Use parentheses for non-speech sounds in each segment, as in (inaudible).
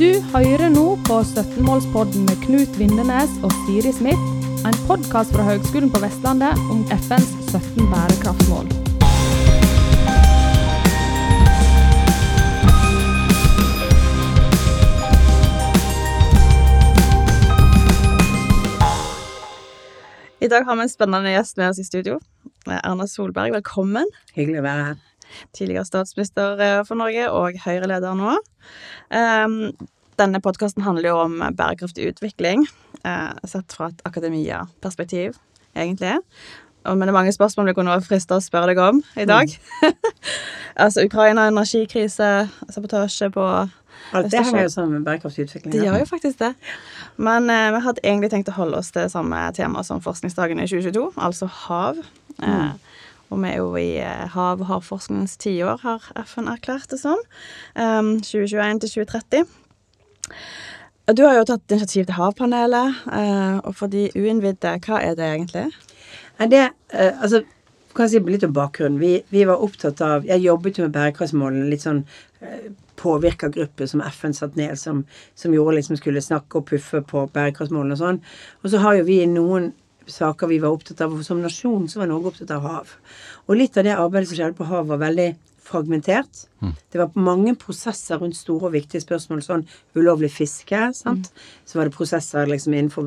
Du hører nå på 17-målspodden med Knut Vindenes og Siri Smith, en podkast fra Høgskolen på Vestlandet om FNs 17 bærekraftsmål. I dag har vi en spennende gjest med oss i studio. Erna Solberg, velkommen. Hyggelig å være her. Tidligere statsminister eh, for Norge og Høyre-leder nå. Um, denne podkasten handler jo om bærekraftig utvikling, uh, sett fra et akademia-perspektiv, egentlig. Men det er mange spørsmål vi kunne være frista å spørre deg om i dag. Mm. (laughs) altså Ukraina, energikrise, sabotasje på Alt det henger jo sammen med bærekraftig utvikling. Det gjør jo faktisk det. Men eh, vi hadde egentlig tenkt å holde oss til samme tema som forskningsdagen i 2022, altså hav. Mm. Eh, og vi er jo i eh, hav- og havforskningens tiår, har FN erklært det som. Um, 2021 til 2030. Du har jo tatt initiativ til Havpanelet, uh, og for de uinnvidde, hva er det egentlig? Nei, Det, uh, altså, kan jeg si litt om bakgrunnen. Vi, vi, var opptatt av Jeg jobbet jo med bærekraftsmålene, litt sånn påvirkergruppe som FN satt ned, som, som gjorde liksom skulle snakke og puffe på bærekraftsmålene og sånn. Og så har jo vi noen saker vi var opptatt av, som nasjon så var Norge opptatt av hav. Og litt av det arbeidet som skjedde på hav, var veldig fragmentert. Mm. Det var mange prosesser rundt store og viktige spørsmål, sånn ulovlig fiske. sant? Mm. Så var det prosesser liksom innenfor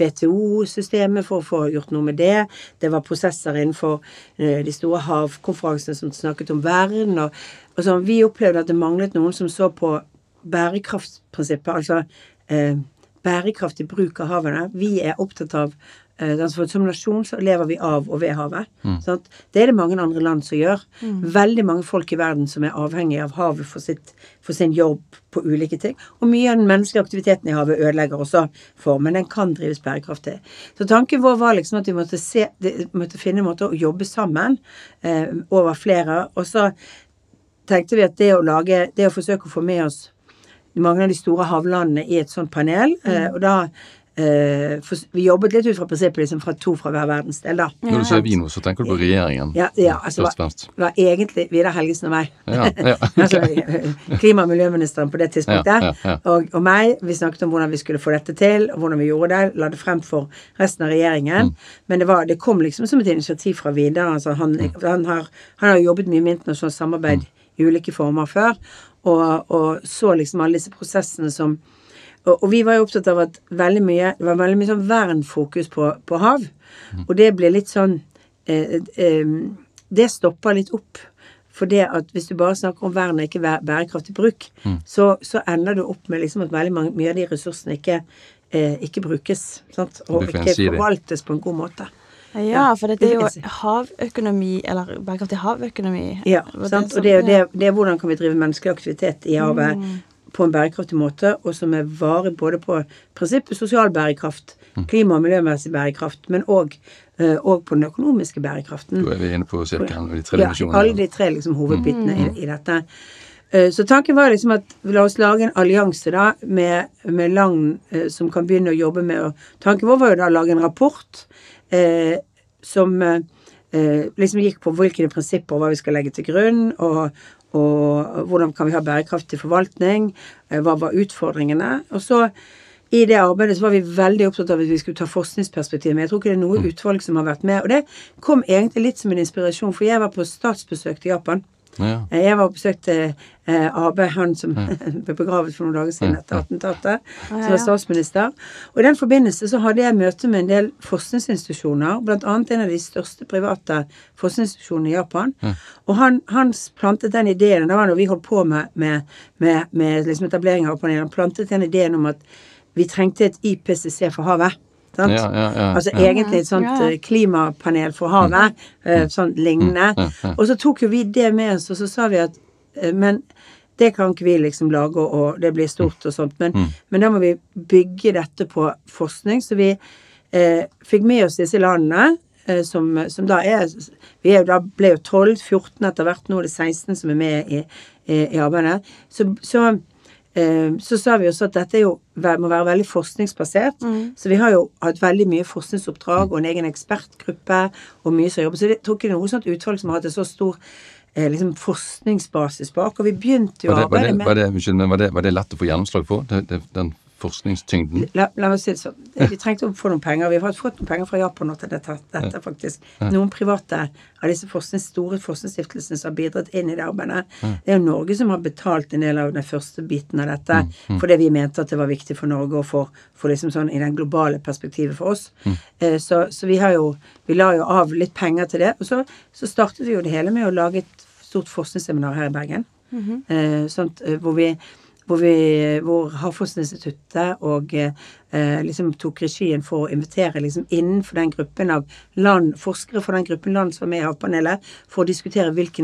WTO-systemet eh, for å få gjort noe med det. Det var prosesser innenfor eh, de store havkonferansene som snakket om vern. og og så Vi opplevde at det manglet noen som så på bærekraftprinsippet. altså eh, bærekraftig bruk av havene. Vi er opptatt av eh, altså Som nasjon så lever vi av og ved havet. Mm. Sånn det er det mange andre land som gjør. Mm. Veldig mange folk i verden som er avhengig av havet for, sitt, for, sin jobb på ulike ting. Og mye av den menneskelige aktiviteten i havet ødelegger også for, men den kan drives bærekraftig. Så tanken vår var liksom at vi måtte, se, måtte finne måter å jobbe sammen eh, over flere. Og så tenkte vi at det å lage Det å forsøke å få med oss mange av de store havlandene i et sånt panel, mm. eh, og da Uh, for, vi jobbet litt ut fra prinsippet liksom fra to fra hver verdensdel, da. Når du sier vi nå, så tenker du på regjeringen? Ja, ja altså og fremst. Det var egentlig Vidar Helgesen og meg. Ja, ja, (laughs) altså, klima- og miljøministeren på det tidspunktet. Ja, og, og, meg. Vi snakket om hvordan vi skulle få dette til, og hvordan vi gjorde det. La det frem for resten av regjeringen. Mm. Men det, var, det, kom liksom som et initiativ fra Vidar. Altså, han, mm. han, har, han, har, jobbet mye med internasjonalt samarbeid. Mm i ulike former før, og, og så liksom alle disse prosessene som og, og, vi var jo opptatt av at veldig mye det var veldig mye sånn vernfokus på, på hav. Mm. Og det ble litt sånn eh, eh, Det stopper litt opp. For det at hvis du bare snakker om vern og ikke bærekraftig bruk, mm. så, så, ender du opp med liksom at veldig mange, mye av de ressursene ikke, eh, ikke brukes. Sant? Og ikke forvaltes på en god måte. Ja, for dette er jo havøkonomi, eller bærekraftig havøkonomi. Ja, sant? og det er, det, det er hvordan kan vi drive menneskelig aktivitet i havet mm. på en bærekraftig måte, og som er varig både på prinsippet sosial bærekraft, mm. klima- og miljømessig bærekraft, men òg og på den økonomiske bærekraften. Da er vi inne på sirkelen de tre dimensjonene. Ja, alle de tre liksom, hovedbitene mm. i, i, dette. Uh, så tanken var liksom at la oss lage en allianse da, med, med land uh, som kan begynne å jobbe med og Tanken vår var jo da å lage en rapport eh, som eh, liksom gikk på hvilke prinsipper og hva vi skal legge til grunn, og, og hvordan kan vi ha bærekraftig forvaltning, eh, hva var utfordringene. Og så i det arbeidet så var vi veldig opptatt av at vi skulle ta forskningsperspektiv. Men jeg tror ikke det er noe mm. utvalg som har vært med. Og det kom egentlig litt som en inspirasjon, for jeg var på statsbesøk til Japan. Ja. Jeg var og besøkte eh, Abe, han som ja. (laughs) ble begravet for noen dager siden etter attentatet, som var statsminister. Og i den forbindelse så hadde jeg møte med en del forskningsinstitusjoner, bl.a. en av de største private forskningsinstitusjonene i Japan. Ja. Og han, han, plantet den ideen, det var når vi holdt på med, med, med, med liksom etablering av panelet, han plantet den ideen om at vi trengte et IPCC for havet. Ja, ja, ja, altså egentlig et sånt eh, klimapanel for havet, mm. sånn lignende. Mm, og så tok jo vi det med oss, og så sa vi at eh, men det kan ikke vi liksom lage, og det blir stort og sånt. Men, mm. men da må vi bygge dette på forskning. Så vi eh, fikk med oss disse landene, eh, som, som, da er Vi er, da ble jo 12, 14 etter hvert, nå er det 16 som er med i, i, i arbeidet. Så, så så sa vi også at dette jo, må være veldig forskningsbasert. Mm. Så vi har jo hatt veldig mye forskningsoppdrag og en egen ekspertgruppe og mye som jobber. Så det tok ikke noe sånt utvalg som har hatt en så stor eh, liksom forskningsbasis bak. Og vi begynte jo å arbeide med var, det, var, det, var det lett å få gjennomslag for? Det, den forskningstyngden? La, la meg si det sånn. Vi trengte å få noen penger. Vi har fått noen penger fra Japan nå til dette, dette faktisk. Noen private av disse forsknings, store forskningsstiftelsene som har bidratt inn i det arbeidet. Det er jo Norge som har betalt en del av den første biten av dette, fordi vi mente at det var viktig for Norge og for, for liksom sånn i den globale perspektivet for oss. Eh, så, så vi har jo Vi la jo av litt penger til det. Og så, så startet vi jo det hele med å lage et stort forskningsseminar her i Bergen. eh, sånt, eh, hvor vi hvor, vi, hvor Havforskningsinstituttet og eh, liksom tok regien for å invitere liksom innenfor den gruppen av land, forskere fra den gruppen land som er med i Havpanelet, for å diskutere hvilke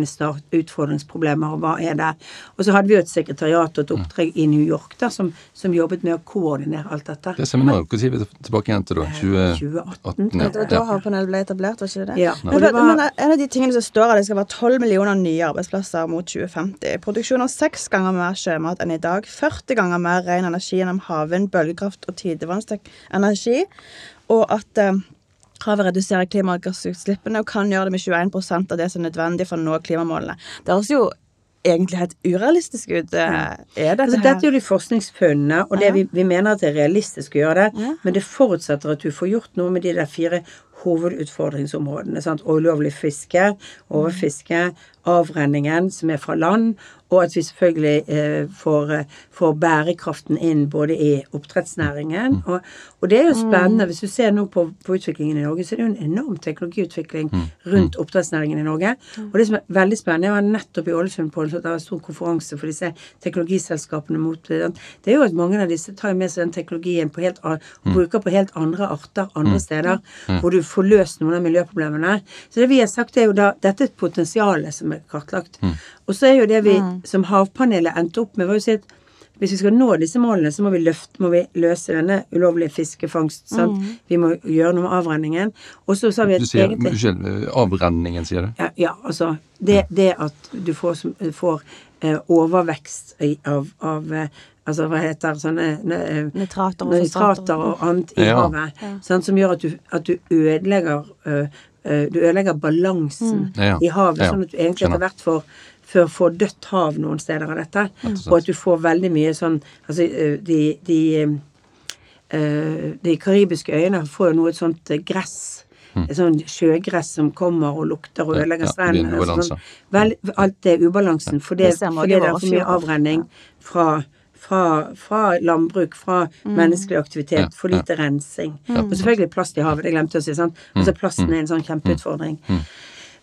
utfordringsproblemer og hva er det. Og så hadde vi jo et sekretariat og et oppdrag i New York da, som, som jobbet med å koordinere alt dette. Det seminaret, når er vi tilbake igjen til da? 2018. 2018? Ja. Det var da havpanelet ble etablert, var ikke det det? Ja, Men, det var- men en av de tingene som står at det skal være 12 millioner nye arbeidsplasser mot 2050. Produksjon av seks ganger mer sjømat enn i dag. 40 ganger mer ren energi gjennom havvind, bølgekraft og tidevannsenergi. Og at eh, havet reduserer klimagassutslippene og kan gjøre det med 21% av det som er nødvendig for å nå klimamålene. Det høres jo egentlig helt urealistisk ut. Eh, Er dette Altså, her dette er jo de forskningsfunnene, og det Ja. vi, vi mener at det er realistisk å gjøre det. Ja. Men det forutsetter at du får gjort noe med de der fire hovedutfordringsområdene. Sant? Ulovlig fiske, overfiske, avrenningen som er fra land, og at vi selvfølgelig eh, får, eh, får bærekraften inn både i oppdrettsnæringen. Og, og det er jo spennende. Hvis du ser nå på, på utviklingen i Norge, så er det jo en enorm teknologiutvikling rundt oppdrettsnæringen i Norge. Og det som er veldig spennende, jeg var nettopp i Ålesund på en det var en stor konferanse for disse teknologiselskapene mot Det er jo at mange av disse tar med seg den teknologien på helt, og bruker på helt andre arter andre steder, hvor du får løst noen av miljøproblemene. Så det vi har sagt, er jo da Dette er et potensial som er kartlagt. Og så er jo det vi som Havpanelet endte opp med, var jo å si at hvis vi skal nå disse målene, så må vi, løfte, må vi løse denne ulovlige fiskefangst. Sant? Vi må gjøre noe med avrenningen. Og så sa vi Du at sier egentlig Unnskyld, eh, avrenningen, sier du? ja, ja, altså det, det at du får, som- får eh, overvekst i- av, av eh, Altså hva heter sånne ne, Nitrater og nitrater og annet i Ja. havet. Sant, som gjør at du, at du ødelegger eh, eh, Du ødelegger balansen mm. i havet, Ja. sånn at du egentlig etter hvert får for å få dødt hav noen steder av dette. Og at du får veldig mye sånn Altså eh, de, de eh, De karibiske øyene får jo nå et sånt eh, gress. Et sånt sjøgress som kommer og lukter og ødelegger ja, strendene. ubalanse. Sånn, alt det er ubalansen fordi, Det fordi det er for mye avrenning fra, fra, fra landbruk, fra menneskelig aktivitet, Ja, for lite rensing. Og selvfølgelig plast i havet, det glemte jeg å si. sant? Altså plasten er en sånn kjempeutfordring.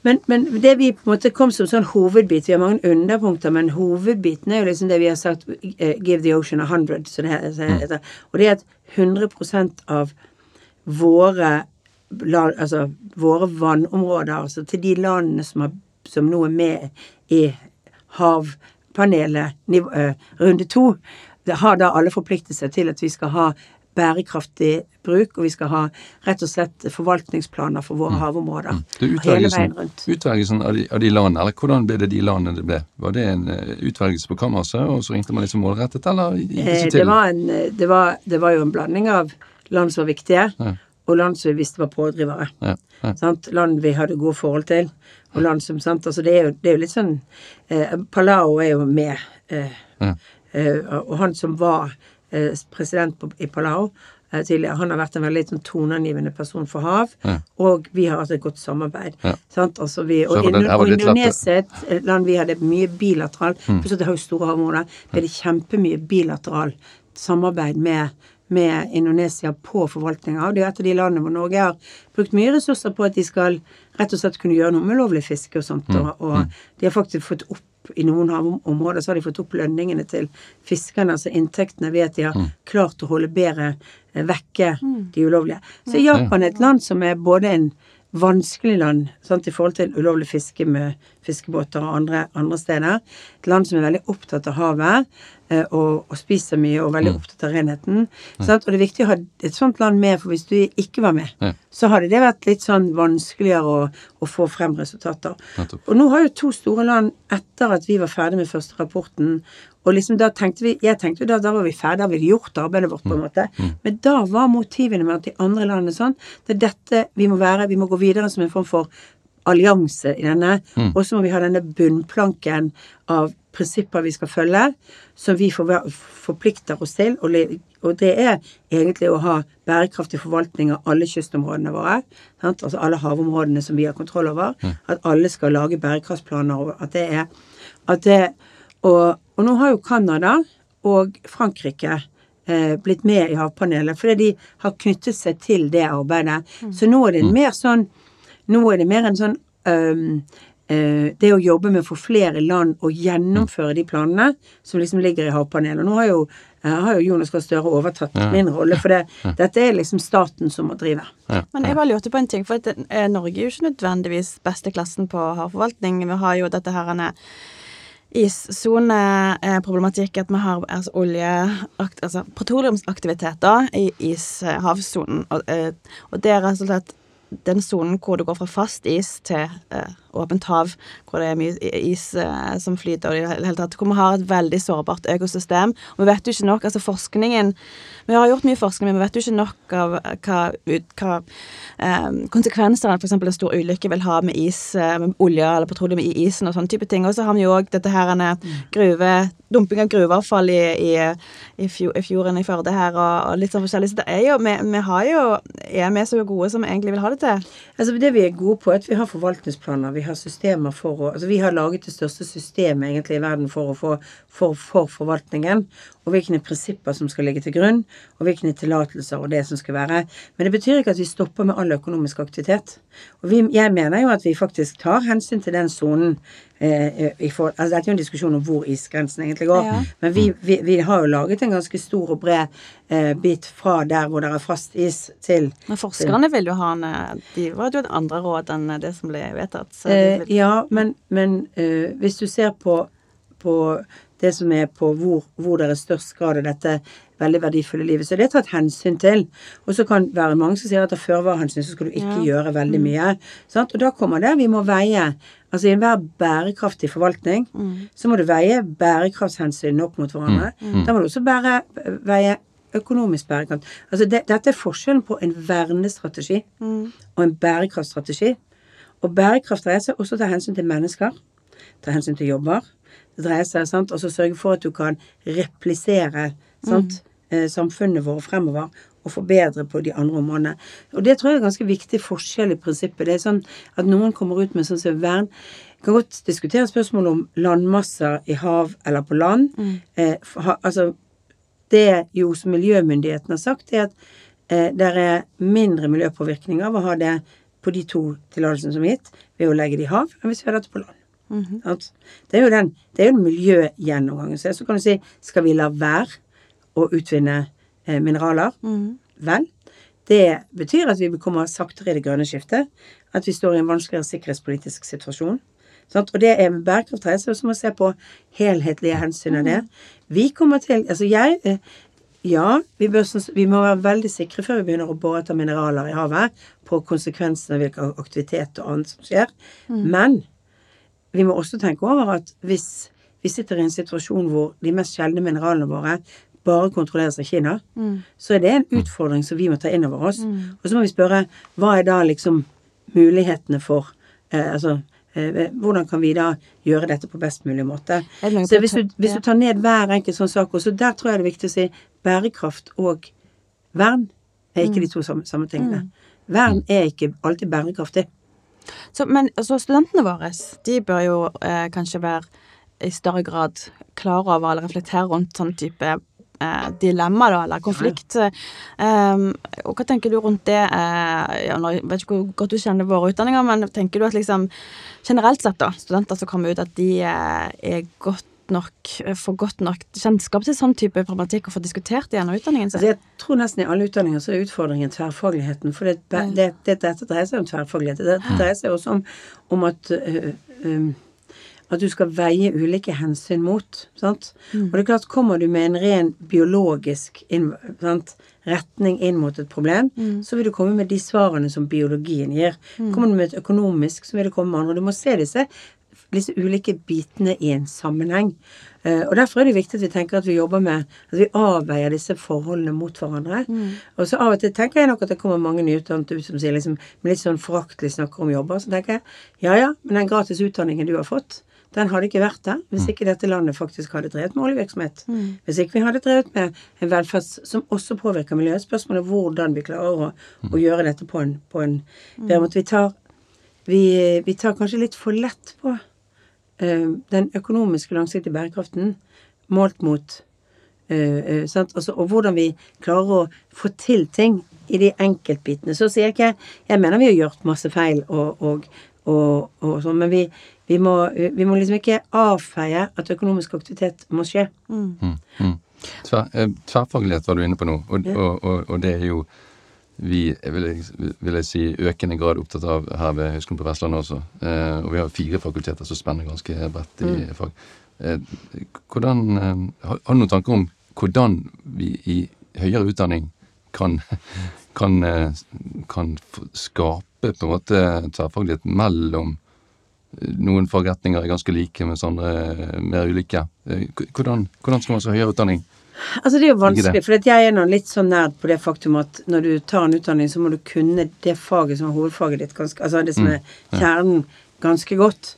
Men, men det vi på en måte kom som sånn hovedbit Vi har mange underpunkter, men hovedbiten er jo liksom det vi har sagt eh, Give the ocean a hundred. Så det he- så det heter. Og det er at 100% av våre, altså, våre vannområder, altså til de landene som, har, som nå er med i havpanelet nivå, eh, runde to, har da alle forpliktet seg til at vi skal ha bærekraftig bruk, og vi skal ha rett og slett forvaltningsplaner for våre havområder. Det hele utvelgelsen, veien rundt. utvelgelsen av, de, av de landene, eller hvordan ble det de landene det ble? Var det en eh, utvelgelse på kammerset, og så ringte man liksom målrettet, eller gikk det seg det, var en, det, var, det var jo en blanding av land som var viktige, Ja. og land som vi visste var pådrivere. Ja, ja. Sant? Land vi hadde gode forhold til, og land som sant? Altså det, er jo, det er jo litt sånn eh, Palau er jo med, eh, Ja. eh, og han som var eh, president på, i Palau eh, tidligere, han har vært en veldig sånn toneangivende person for hav, Ja. og vi har hatt et godt samarbeid. Ja. Sant? Altså vi, og, og lettere. Indonesia er et- land vi hadde mye bilateralt Mm. Plutselig det har jo store havområder. Vi hadde kjempemye bilateralt samarbeid med, med Indonesia på forvaltninga. Det er et av de landene hvor Norge har brukt mye ressurser på at de skal rett og slett kunne gjøre noe med lovlig fiske og sånt. Mm. Og, og de har faktisk fått opp i noen havområder så har de fått opp lønningene til fiskerne, altså inntektene, ved at de har Mm. klart å holde bedre eh, vekke de ulovlige. Så Japan er et land som er både en vanskelig land sant, i forhold til ulovlig fiske med fiskebåter og andre, andre steder. Et land som er veldig opptatt av havet og, og spiser mye og veldig opptatt av renheten. Sant? Og det er viktig å ha et sånt land med, for hvis du ikke var med, Ja. så hadde det vært litt sånn vanskeligere å, å få frem resultater. Og nå har jo to store land, etter at vi var ferdig med første rapporten og liksom da tenkte vi, Jeg tenkte da da var vi ferdige, da hadde vi gjort arbeidet vårt, på en måte. Men da var motivene med at de andre landene sånn Det er dette vi må være. Vi må gå videre som en form for allianse i denne. Og så må vi ha denne bunnplanken av prinsipper vi skal følge, som vi forplikter oss til. Og, det er egentlig å ha bærekraftig forvaltning av alle kystområdene våre. Sant? Altså alle havområdene som vi har kontroll over. At alle skal lage bærekraftsplaner. At det er at det, og, og nå har jo Canada og Frankrike eh, blitt med i havpanelet fordi de har knyttet seg til det arbeidet. Så nå er det en mer sånn Nå er det mer en sånn um, uh, det å jobbe med å få flere land å gjennomføre de planene som liksom ligger i havpanelet. Og nå har jo, uh, har jo Jonas Gahr Støre overtatt min rolle, for det, dette er liksom staten som må drive. Men jeg bare lurte på en ting, for at, eh, Norge er jo ikke nødvendigvis beste klassen på havforvaltning. Vi har jo dette her ene issoneproblematikk, at vi har altså, olje... Altså petroleumsaktiviteter i ishavssonen. Og, og det er rett og slett den sonen hvor det går fra fast is til eh, åpent hav, hvor det er mye is eh, som flyter, og i det hele tatt, hvor vi har et veldig sårbart økosystem. Og vi vet jo ikke nok, altså forskningen Vi har gjort mye forskning, men vi vet jo ikke nok av hva, hva eh, konsekvenser f.eks. en stor ulykke vil ha med is, eh, med olje eller petroleum i isen og sånne type ting. Og så har vi jo òg dette her en gruve Dumping av gruveavfall i, i, i fjorden i Førde her, og, og litt sånn forskjellig. Så det er jo Vi, vi har jo Er vi så gode som vi egentlig vil ha det til? Altså Det vi er gode på, er at vi har forvaltningsplaner. Vi har systemer for å Altså vi har laget det største systemet egentlig i verden for, å få, for, for forvaltningen. Og hvilke prinsipper som skal ligge til grunn, og hvilke tillatelser og det som skal være. Men det betyr ikke at vi stopper med all økonomisk aktivitet. Og vi, jeg mener jo at vi faktisk tar hensyn til den sonen. Eh, i for, altså dette er jo en diskusjon om hvor isgrensen egentlig går. Ja. Men vi, vi, vi har jo laget en ganske stor og bred eh, bit fra der hvor det er fast is, til Men forskerne vil jo ha en eh, De hadde jo et andre råd enn det som ble vedtatt. Så Eh, vil, ja, men, men eh, hvis du ser på, på det som er på hvor, hvor det er størst grad av dette veldig verdifulle livet, så er det tatt hensyn til. Og så kan det være mange som sier at av føre-var-hensyn så skal du ikke Ja. gjøre veldig mye. Sant? Og da kommer det vi må veie Altså i enhver bærekraftig forvaltning så må du veie bærekraftshensynene opp mot hverandre. Da må du også bære, veie økonomisk bærekraft. Altså det, dette er forskjellen på en vernestrategi og en bærekraftstrategi. Og bærekraft dreier seg også ta hensyn til mennesker. Ta hensyn til jobber. Det dreier seg sant, også sørge for at du kan replisere sant, eh, samfunnet vårt fremover og forbedre på de andre områdene. Og det tror jeg er en ganske viktig forskjell i prinsippet. Det er sånn at noen kommer ut med sånn som vern. Kan godt diskutere spørsmål om landmasser i hav eller på land. Eh, for ha, altså, det jo som miljømyndighetene har sagt, er at eh, det er mindre miljøpåvirkning av å ha det på de to tillatelsene som er gitt, ved å legge det i hav, enn hvis vi hadde det på land. Sant? Det er jo den, det er jo den miljøgjennomgangen. Så så kan du si skal vi la være å utvinne eh, mineraler? Vel, det betyr at vi kommer saktere i det grønne skiftet. At vi står i en vanskeligere sikkerhetspolitisk situasjon. Sant? Og det er med bærekraft dreier seg også om å se på helhetlige hensyn av det. Vi kommer til Altså jeg eh, Ja, vi, bør, sånn- vi må være veldig sikre før vi begynner å bore etter mineraler i havet, på konsekvensene av hvilken aktivitet og annet som skjer. Men vi må også tenke over at hvis vi sitter i en situasjon hvor de mest sjeldne mineralene våre bare kontrolleres av Kina, så er det en utfordring som vi må ta inn over oss. Og så må vi spørre hva er da liksom mulighetene for eh, Altså eh, hvordan kan vi da gjøre dette på best mulig måte? Så hvis du, hvis du tar ned hver enkelt sånn sak, og så der tror jeg det er viktig å si bærekraft og vern er ikke de to samme, samme tingene. Vern er ikke alltid bærekraftig. Så, men så studentene våre, de bør jo eh, kanskje være i større grad klar over eller reflektere rundt sånn type eh, dilemma, da, eller konflikt. Um, og hva tenker du rundt det? Eh, ja, jeg vet ikke hvor godt du kjenner våre utdanninger, men tenker du at liksom generelt sett, da, studenter som kommer ut, at de eh, er godt nok, får godt nok kjennskap til sånn type problematikk og får diskutert det gjennom utdanningen sin? Altså jeg tror nesten i alle utdanninger så er utfordringen tverrfagligheten. For det, det, det, dette dreier seg om tverrfaglighet. Det dreier seg også om, om at øh, øh, at du skal veie ulike hensyn mot. Sant? Og det er klart, kommer du med en ren biologisk inn, sant, retning inn mot et problem, så vil du komme med de svarene som biologien gir. Kommer du med et økonomisk, så vil det komme med andre. Du må se disse disse ulike bitene i en sammenheng. Eh, og Derfor er det viktig at vi tenker at vi jobber med At vi avveier disse forholdene mot hverandre. Og så av og til tenker jeg nok at det kommer mange nyutdannede ut som sier liksom, med litt sånn foraktelig snakker om jobber. Så tenker jeg ja ja, men den gratis utdanningen du har fått, den hadde ikke vært der hvis ikke dette landet faktisk hadde drevet med oljevirksomhet. Hvis ikke vi hadde drevet med en velferds som også påvirker miljøet. Spørsmålet er hvordan vi klarer å, å gjøre dette på en, på en bedre måte. Vi tar, vi, vi tar kanskje litt for lett på uh, den økonomiske langsiktige bærekraften målt mot Uh, uh, sant? Altså, og hvordan vi klarer å få til ting i de enkeltbitene. Så sier jeg ikke Jeg mener vi har gjort masse feil og, og, og, og sånn, men vi, vi, må, vi må liksom ikke avfeie at økonomisk aktivitet må skje. Tver, eh, tverrfaglighet var du inne på nå, og, og, og, og det er jo vi vil, jeg, vil jeg si, økende grad opptatt av her ved Høgskolen på Vestlandet også. Eh, og vi har fire fakulteter som spenner ganske bredt i fag. Eh, hvordan, eh, har, har du noen tanker om hvordan vi i høyere utdanning kan, kan, eh, kan f- skape på en måte tverrfaglighet mellom noen fagretninger er ganske like, mens andre er mer ulike. Eh, Hvordan, hvordan skal man så høyere utdanning Altså Det er jo vanskelig, for jeg er nå litt sånn nerd på det faktum at når du tar en utdanning, så må du kunne det faget som er hovedfaget ditt, ganske, altså det som er kjernen, ganske godt.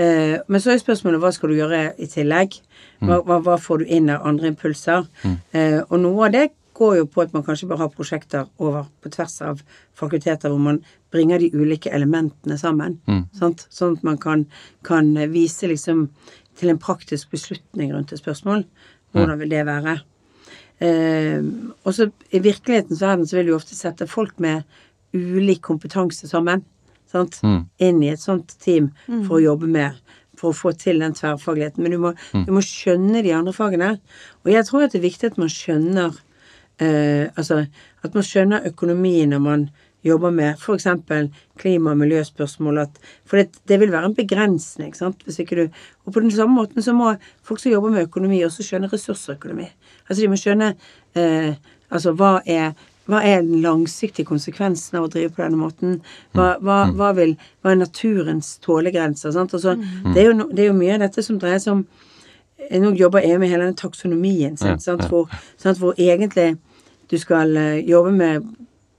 Eh, men så er spørsmålet hva skal du gjøre i tillegg? Hva, hva, hva får du inn av andre impulser? Eh, og noe av det går jo på at man kanskje bør ha prosjekter over på tvers av fakulteter hvor man bringer de ulike elementene sammen. Sant? Sånn at man kan, kan vise liksom til en praktisk beslutning rundt et spørsmål. Hvordan vil det være? Eh, og så i virkelighetens verden så vil du ofte sette folk med ulik kompetanse sammen. Sant? Inn i et sånt team for å jobbe med for å få til den tverrfagligheten. Men du må, du må skjønne de andre fagene. Og jeg tror at det er viktig at man skjønner eh, Altså at man skjønner økonomien når man jobber med f.eks. klima- og miljøspørsmål. At, for det, det vil være en begrensning. Sant? Hvis ikke du, og på den samme måten så må folk som jobber med økonomi, også skjønne ressursøkonomi. Altså de må skjønne eh, altså hva er hva er den langsiktige konsekvensen av å drive på denne måten? Hva, hva, hva, vil, hva er naturens tålegrenser? Sant? Altså, det, er jo, det er jo mye av dette som dreier seg om Nå jobber jeg med hele den taksonomien sant? Sant? Hvor, sant? hvor egentlig du skal eh, jobbe med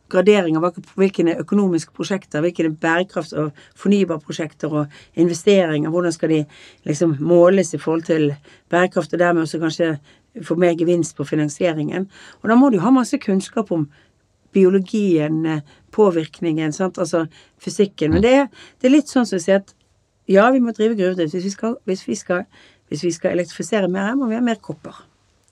gradering av hvilke økonomiske prosjekter, hvilke bærekrafts- og fornybarprosjekter og investeringer, hvordan skal de liksom måles i forhold til bærekraft, og dermed også kanskje få mer gevinst på finansieringen. Og da må du ha masse kunnskap om biologien, eh, påvirkningen, sant, altså fysikken. Men det det er litt sånn som å si at ja, vi må drive gruvedrift. Hvis vi skal, hvis vi skal, hvis vi skal elektrifisere mer, må vi ha mer kopper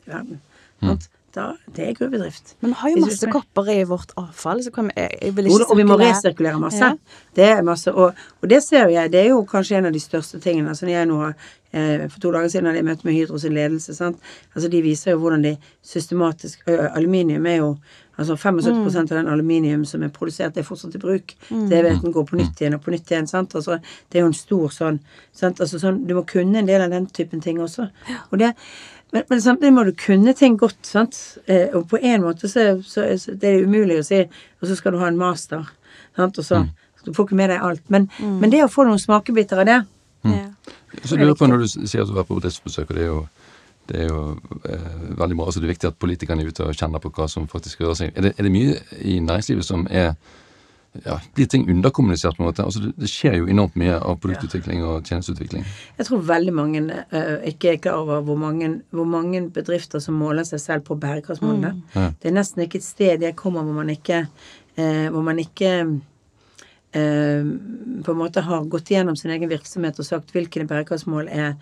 i verden. Mm. Da, det er gruvedrift. Men vi har jo masse skal- kopper i vårt avfall, så kan vi jeg, vil ikke og vi må resirkulere masse. Ja. Det er masse og, og det ser jeg, det er jo kanskje en av de største tingene. Altså jeg nå har eh, For to dager siden hadde jeg møte med Hydro sin ledelse. sant? Altså De viser jo hvordan de systematisk Aluminium er jo Altså 75 mm. av den aluminium som er produsert, det er fortsatt i bruk. Det vet en går på nytt igjen og på nytt igjen. sant? Altså Det er jo en stor sånn, sant? Altså sånn Du må kunne en del av den typen ting også. Og det men, men samtidig må du kunne ting godt, sant. Eh, og på en måte så, så, så det er det umulig å si, og så skal du ha en master. Sant? Og så, Du får ikke med deg alt. Men, men det å få noen smakebiter av det Ja. Så lurer jeg på når du sier at du har vært på bedriftsbesøk, og det er jo, det er jo eh, veldig bra. Altså det er viktig at politikerne er ute og kjenner på hva som faktisk rører seg. Er det, er det mye i næringslivet som er ja, Blir ting underkommunisert på en måte? Altså det, det skjer jo enormt mye av produktutvikling og tjenesteutvikling. Jeg tror veldig mange uh, ikke er klar over hvor mange, hvor mange bedrifter som måler seg selv på bærekraftsmålene. Ja. Det er nesten ikke et sted jeg kommer hvor man ikke uh, Hvor man ikke uh, på en måte har gått gjennom sin egen virksomhet og sagt hvilke bærekraftsmål er,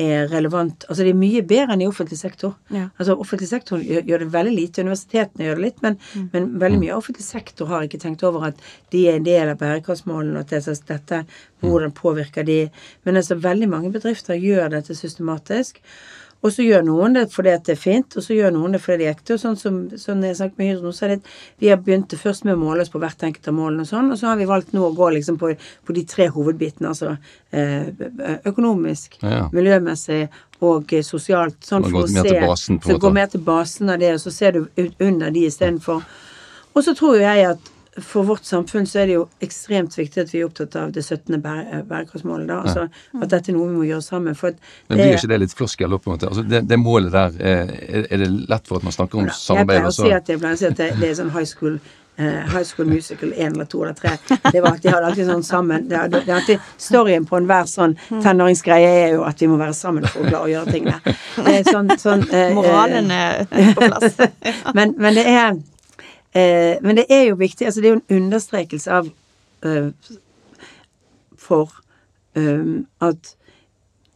er relevant. Altså det er mye bedre enn i offentlig sektor. Ja. Altså Offentlig sektor gjør, gjør det veldig lite. Universitetene gjør det litt, men, men veldig mye av offentlig sektor har ikke tenkt over at de er en del av bærekraftsmålene, og at det, er dette, hvordan påvirker de. Men altså veldig mange bedrifter gjør dette systematisk. Og så gjør noen det fordi at det er fint, og så gjør noen det fordi det er ekte. Og sånn som sånn jeg snakket med Hydro nå, så er det vi har begynt først med å måle oss på hvert enkelt av målene og sånn, og så har vi valgt nå å gå liksom på, på de tre hovedbitene, altså eh, økonomisk, Ja. miljømessig og eh, sosialt. Sånn for å se basen, Så gå mer til basen av det, og så ser du under de istedenfor. Og så tror jeg at for vårt samfunn så er det jo ekstremt viktig at vi er opptatt av det 17. bære- bærekraftsmålet. da, altså At dette er noe vi må gjøre sammen. for at Men blir ikke det litt floskel på en måte? Altså, det, det målet der, eh, er, er det lett for at man snakker om Jeg samarbeid, pleier å si at, jeg pleier å si at det, det er sånn high school Uh, High School Musical 1 eller 2 eller 3. Det var, de hadde alltid sånn sammen det, det er alltid, Storyen på enhver sånn tenåringsgreie er jo at vi må være sammen for å klare å gjøre tingene. Det er sånn, sånn eh, eh, Moralen er på plass. (laughs) men, men det er eh, Men det er jo viktig altså Det er jo en understrekelse av eh, For eh, at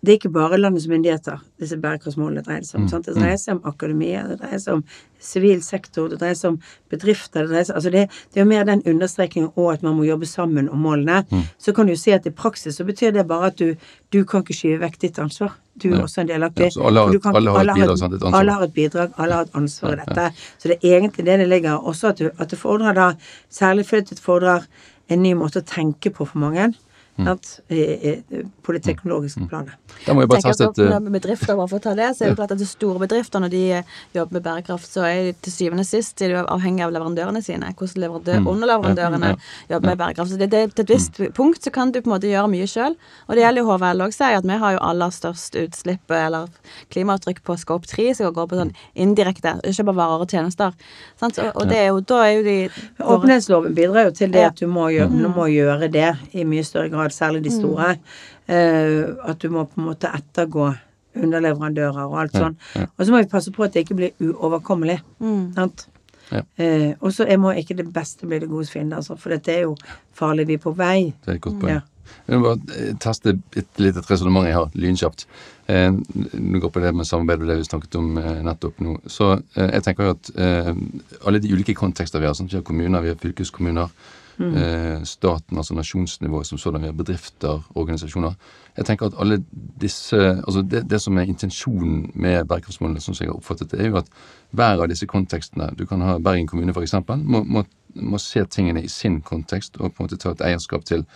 det er ikke bare landets myndigheter disse bærekraftsmålene dreier seg om. sant? Det dreier seg om akademia, det dreier seg om sivil sektor, det dreier seg om bedrifter det seg, altså det, det er jo mer den understrekningen og at man må jobbe sammen om målene. Så kan du si at i praksis så betyr det bare at du, du kan ikke skyve vekk ditt ansvar. Du er Ja. også en delaktig. Ja, så alle har alle har et bidrag. Alle har et bidrag, alle har et ansvar i dette. Så det er egentlig det det ligger. Også at, du, at det fordrer da, særlig fordi det fordrer en ny måte å tenke på for mange. I, på det teknologiske planet. Da må jeg bare tenker teste at et eh, når bedrifter, bare for å ta det, så er det klart at de store bedrifter, når de eh, jobber med bærekraft, så er de til syvende og sist er de jo avhengig av leverandørene sine. Hvordan leverandør, Mm. underleverandørene Ja, jobber med bærekraft. Så det, det, til et visst punkt så kan du på en måte gjøre mye sjøl. Og det gjelder jo HVL òg, sier at vi har jo aller størst utslipp, eller klimaavtrykk på scope 3, som går på sånn indirekte, ikke bare varer og tjenester. Sant? Og, og det er jo, da er jo de våre- Åpenhetsloven bidrar jo til det at du må gjøre, du må gjøre det i mye større grad, særlig de store. Eh, at du må på en måte ettergå underleverandører og alt sånn. Og så må vi passe på at det ikke blir uoverkommelig. Sant? Ja. Eh, og så er- må ikke det beste bli det godes fiende, altså, for dette er jo farlig. Vi er på vei. Det er et godt Ja. poeng. Jeg vil bare eh, teste et lite resonnement jeg har, lynkjapt. Eh, Nå går på det med samarbeid og det vi snakket om eh, nettopp nå. Så eh, jeg tenker jo at eh, alle de ulike kontekster vi har, sånn, vi har kommuner, vi har fylkeskommuner, eh, staten, altså nasjonsnivået som sådan, bedrifter, organisasjoner. Jeg tenker at alle disse Altså det, det som er intensjonen med bærekraftsmålene, som jeg har oppfattet det, er jo at hver av disse kontekstene Du kan ha Bergen kommune, f.eks., må, må, må se tingene i sin kontekst og på en måte ta et eierskap til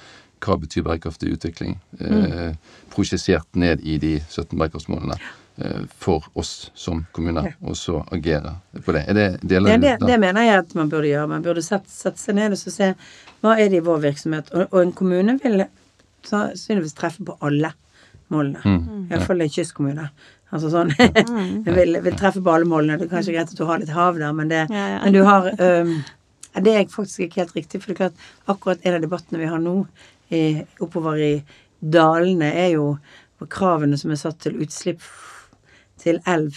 hva betyr bærekraftig utvikling, eh, prosjisert ned i de 17 bærekraftsmålene eh, for oss som kommuner, og så agere på det. Er det deler Ja, det, det mener jeg at man burde gjøre. Man burde sette, sette seg ned og se hva er det i vår virksomhet. Og, og en kommune vil sannsynligvis treffe på alle målene. Mm. Iallfall en kystkommune. Altså sånn (laughs) vil, vil treffe på alle målene. Det er kanskje greit at du har litt hav der, men, det, Ja, ja. men du har øhm, Det er faktisk ikke helt riktig, for det er klart akkurat en av debattene vi har nå i, oppover i dalene, er jo kravene som er satt til utslipp til elv.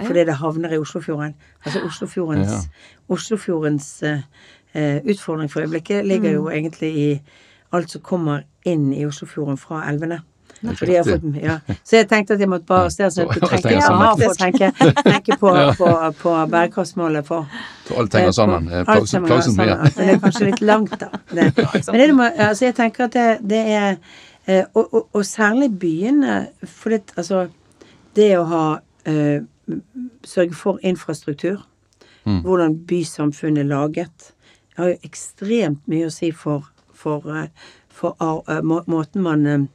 Fordi det havner i Oslofjorden. Altså Oslofjordens, Ja. Oslofjordens eh, eh, utfordring for øyeblikket ligger jo egentlig i alt som kommer inn i Oslofjorden fra elvene. er fått, ja. Så jeg tenkte at jeg måtte bare stedet sånn at du tenker, (laughs) ja, for å tenke, tenke på, på, på bærekraftsmålet for Så alt henger sammen. Eh, Alt plagsomt plagsomt mye. (laughs) sammen, Men det er kanskje litt langt, da. (laughs) Det. Men det du må, altså jeg tenker at det, det er eh, og, og, og særlig byene For det, altså, det å ha eh, Sørge for infrastruktur. Mm. Hvordan bysamfunnet er laget. Det har jo ekstremt mye å si for, for, eh, for eh, må, måten man uh,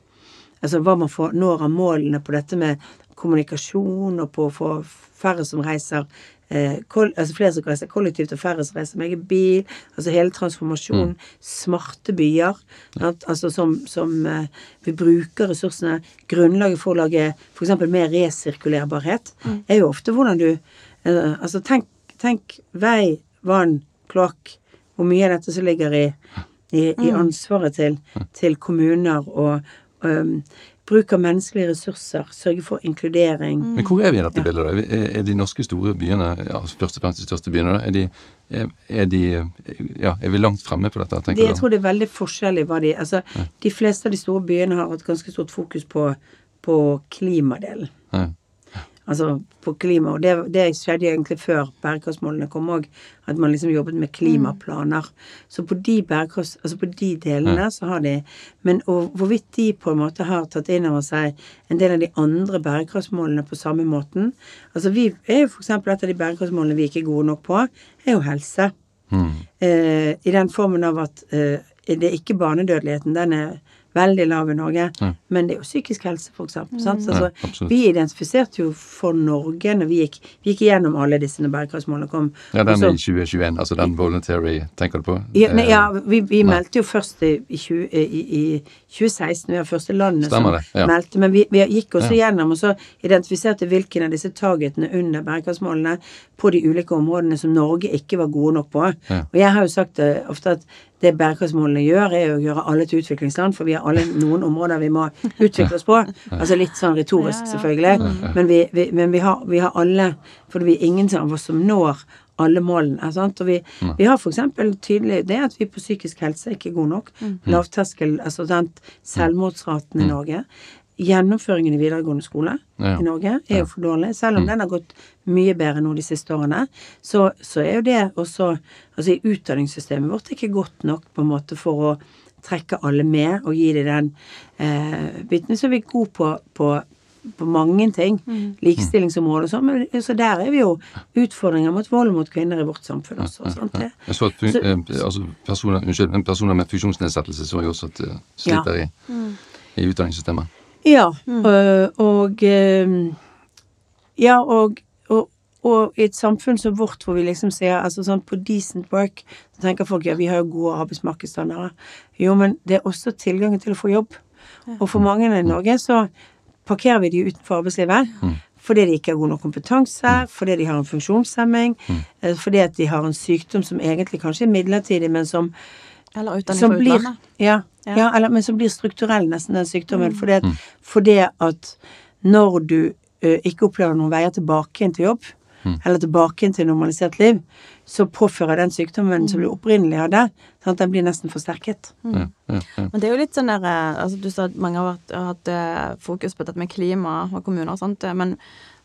Altså hva man får når av målene på dette med kommunikasjon og på å få færre som reiser eh, altså flere som reiser kollektivt og færre som reiser med egen bil. Altså hele transformasjonen. Smarte byer. at, Altså som, som eh, vi bruker ressursene. Grunnlaget for å lage f.eks. mer resirkulerbarhet er jo ofte hvordan du eh, Altså tenk, tenk vei, vann, kloakk. Hvor mye av dette som ligger i, i, i ansvaret til, til kommuner og øhm, bruk av menneskelige ressurser, sørge for inkludering. Men hvor er vi i dette bildet? da? Er Er, de norske store byene, ja, først og fremst de største byene, er de, er, de Ja, er vi langt fremme på dette, Det, tenker jeg du? tror det er veldig forskjellig hva de Altså, de fleste av de store byene har hatt ganske stort fokus på, på klimadelen. Altså på klima. Og det, det skjedde egentlig før bærekraftsmålene kom òg. At man liksom jobbet med klimaplaner. Så på de bærekrafts... Altså på de delene så har de Men hvorvidt de på en måte har tatt inn over seg en del av de andre bærekraftsmålene på samme måten Altså vi er jo eksempel et av de bærekraftsmålene vi ikke er gode nok på, er jo helse. Mm. Eh, I den formen av at eh, det er ikke barnedødeligheten. Den er veldig lav i Norge. Ja. Men det er jo psykisk helse, for eksempel. Sant? Altså, vi identifiserte jo for Norge når vi gikk, vi gikk gjennom alle disse bærekraftsmålene kom. Ja, den i 2021, altså den voluntary, tenker du på? ja, nei, Eh, ja, vi, vi nei. meldte jo først i, i, i, i 2016, vi var første landet Stemmer som det, meldte. Men vi, vi gikk også gjennom og så identifiserte hvilken av disse targetene under bærekraftsmålene på de ulike områdene som Norge ikke var gode nok på. Og jeg har jo sagt det ofte at det bærekraftsmålene gjør, er å gjøre alle til utviklingsland, for vi har alle noen områder vi må utvikle oss på. Altså litt sånn retorisk, selvfølgelig. Men, vi, vi, men vi, har, vi har alle For det er ingen av oss som når alle målene. Sant? Og vi, vi har f.eks. tydelig det at vi på psykisk helse er ikke gode nok. Lavterskel, altså sant, selvmordsraten i Norge. Gjennomføringen i videregående skole Ja. i Norge er jo for dårlig. Selv om den har gått mye bedre nå de siste årene, så, så er jo det også Altså i utdanningssystemet vårt er ikke godt nok på en måte for å trekke alle med og gi dem den eh, biten. Så er vi gode på, på på mange ting. Likestillingsområdet og sånn. Men så der er vi jo utfordringer mot vold mot kvinner i vårt samfunn også. Sant? Det. Jeg så at fun- Så- eh, altså personer, unnskyld, personer med funksjonsnedsettelse så jeg også at eh, sliter i, i utdanningssystemet. Ja, mm. og Ja, og, og, og i et samfunn som vårt, hvor vi liksom ser altså sånn på decent work, så tenker folk ja, vi har jo gode arbeidsmarkedsstandarder. Jo, men det er også tilgangen til å få jobb. Og for mange i Norge så parkerer vi de utenfor arbeidslivet. Fordi de ikke har god nok kompetanse, fordi de har en funksjonshemming, eh, fordi at de har en sykdom som egentlig kanskje er midlertidig, men som Eller utdanning som fra blir, utlandet. ja, Ja. ja. eller, men som blir strukturell, nesten, den sykdommen. Fordi, at, fordi at når du ø, ikke opplever noen veier tilbake inn til jobb, eller tilbake inn til normalisert liv, så påfører den sykdommen som du opprinnelig hadde, sånn at den blir nesten forsterket. Ja, ja, ja. Men det er jo litt sånn der eh, altså Du sa at mange har, hatt eh, fokus på dette med klima og kommuner og sånt, eh, men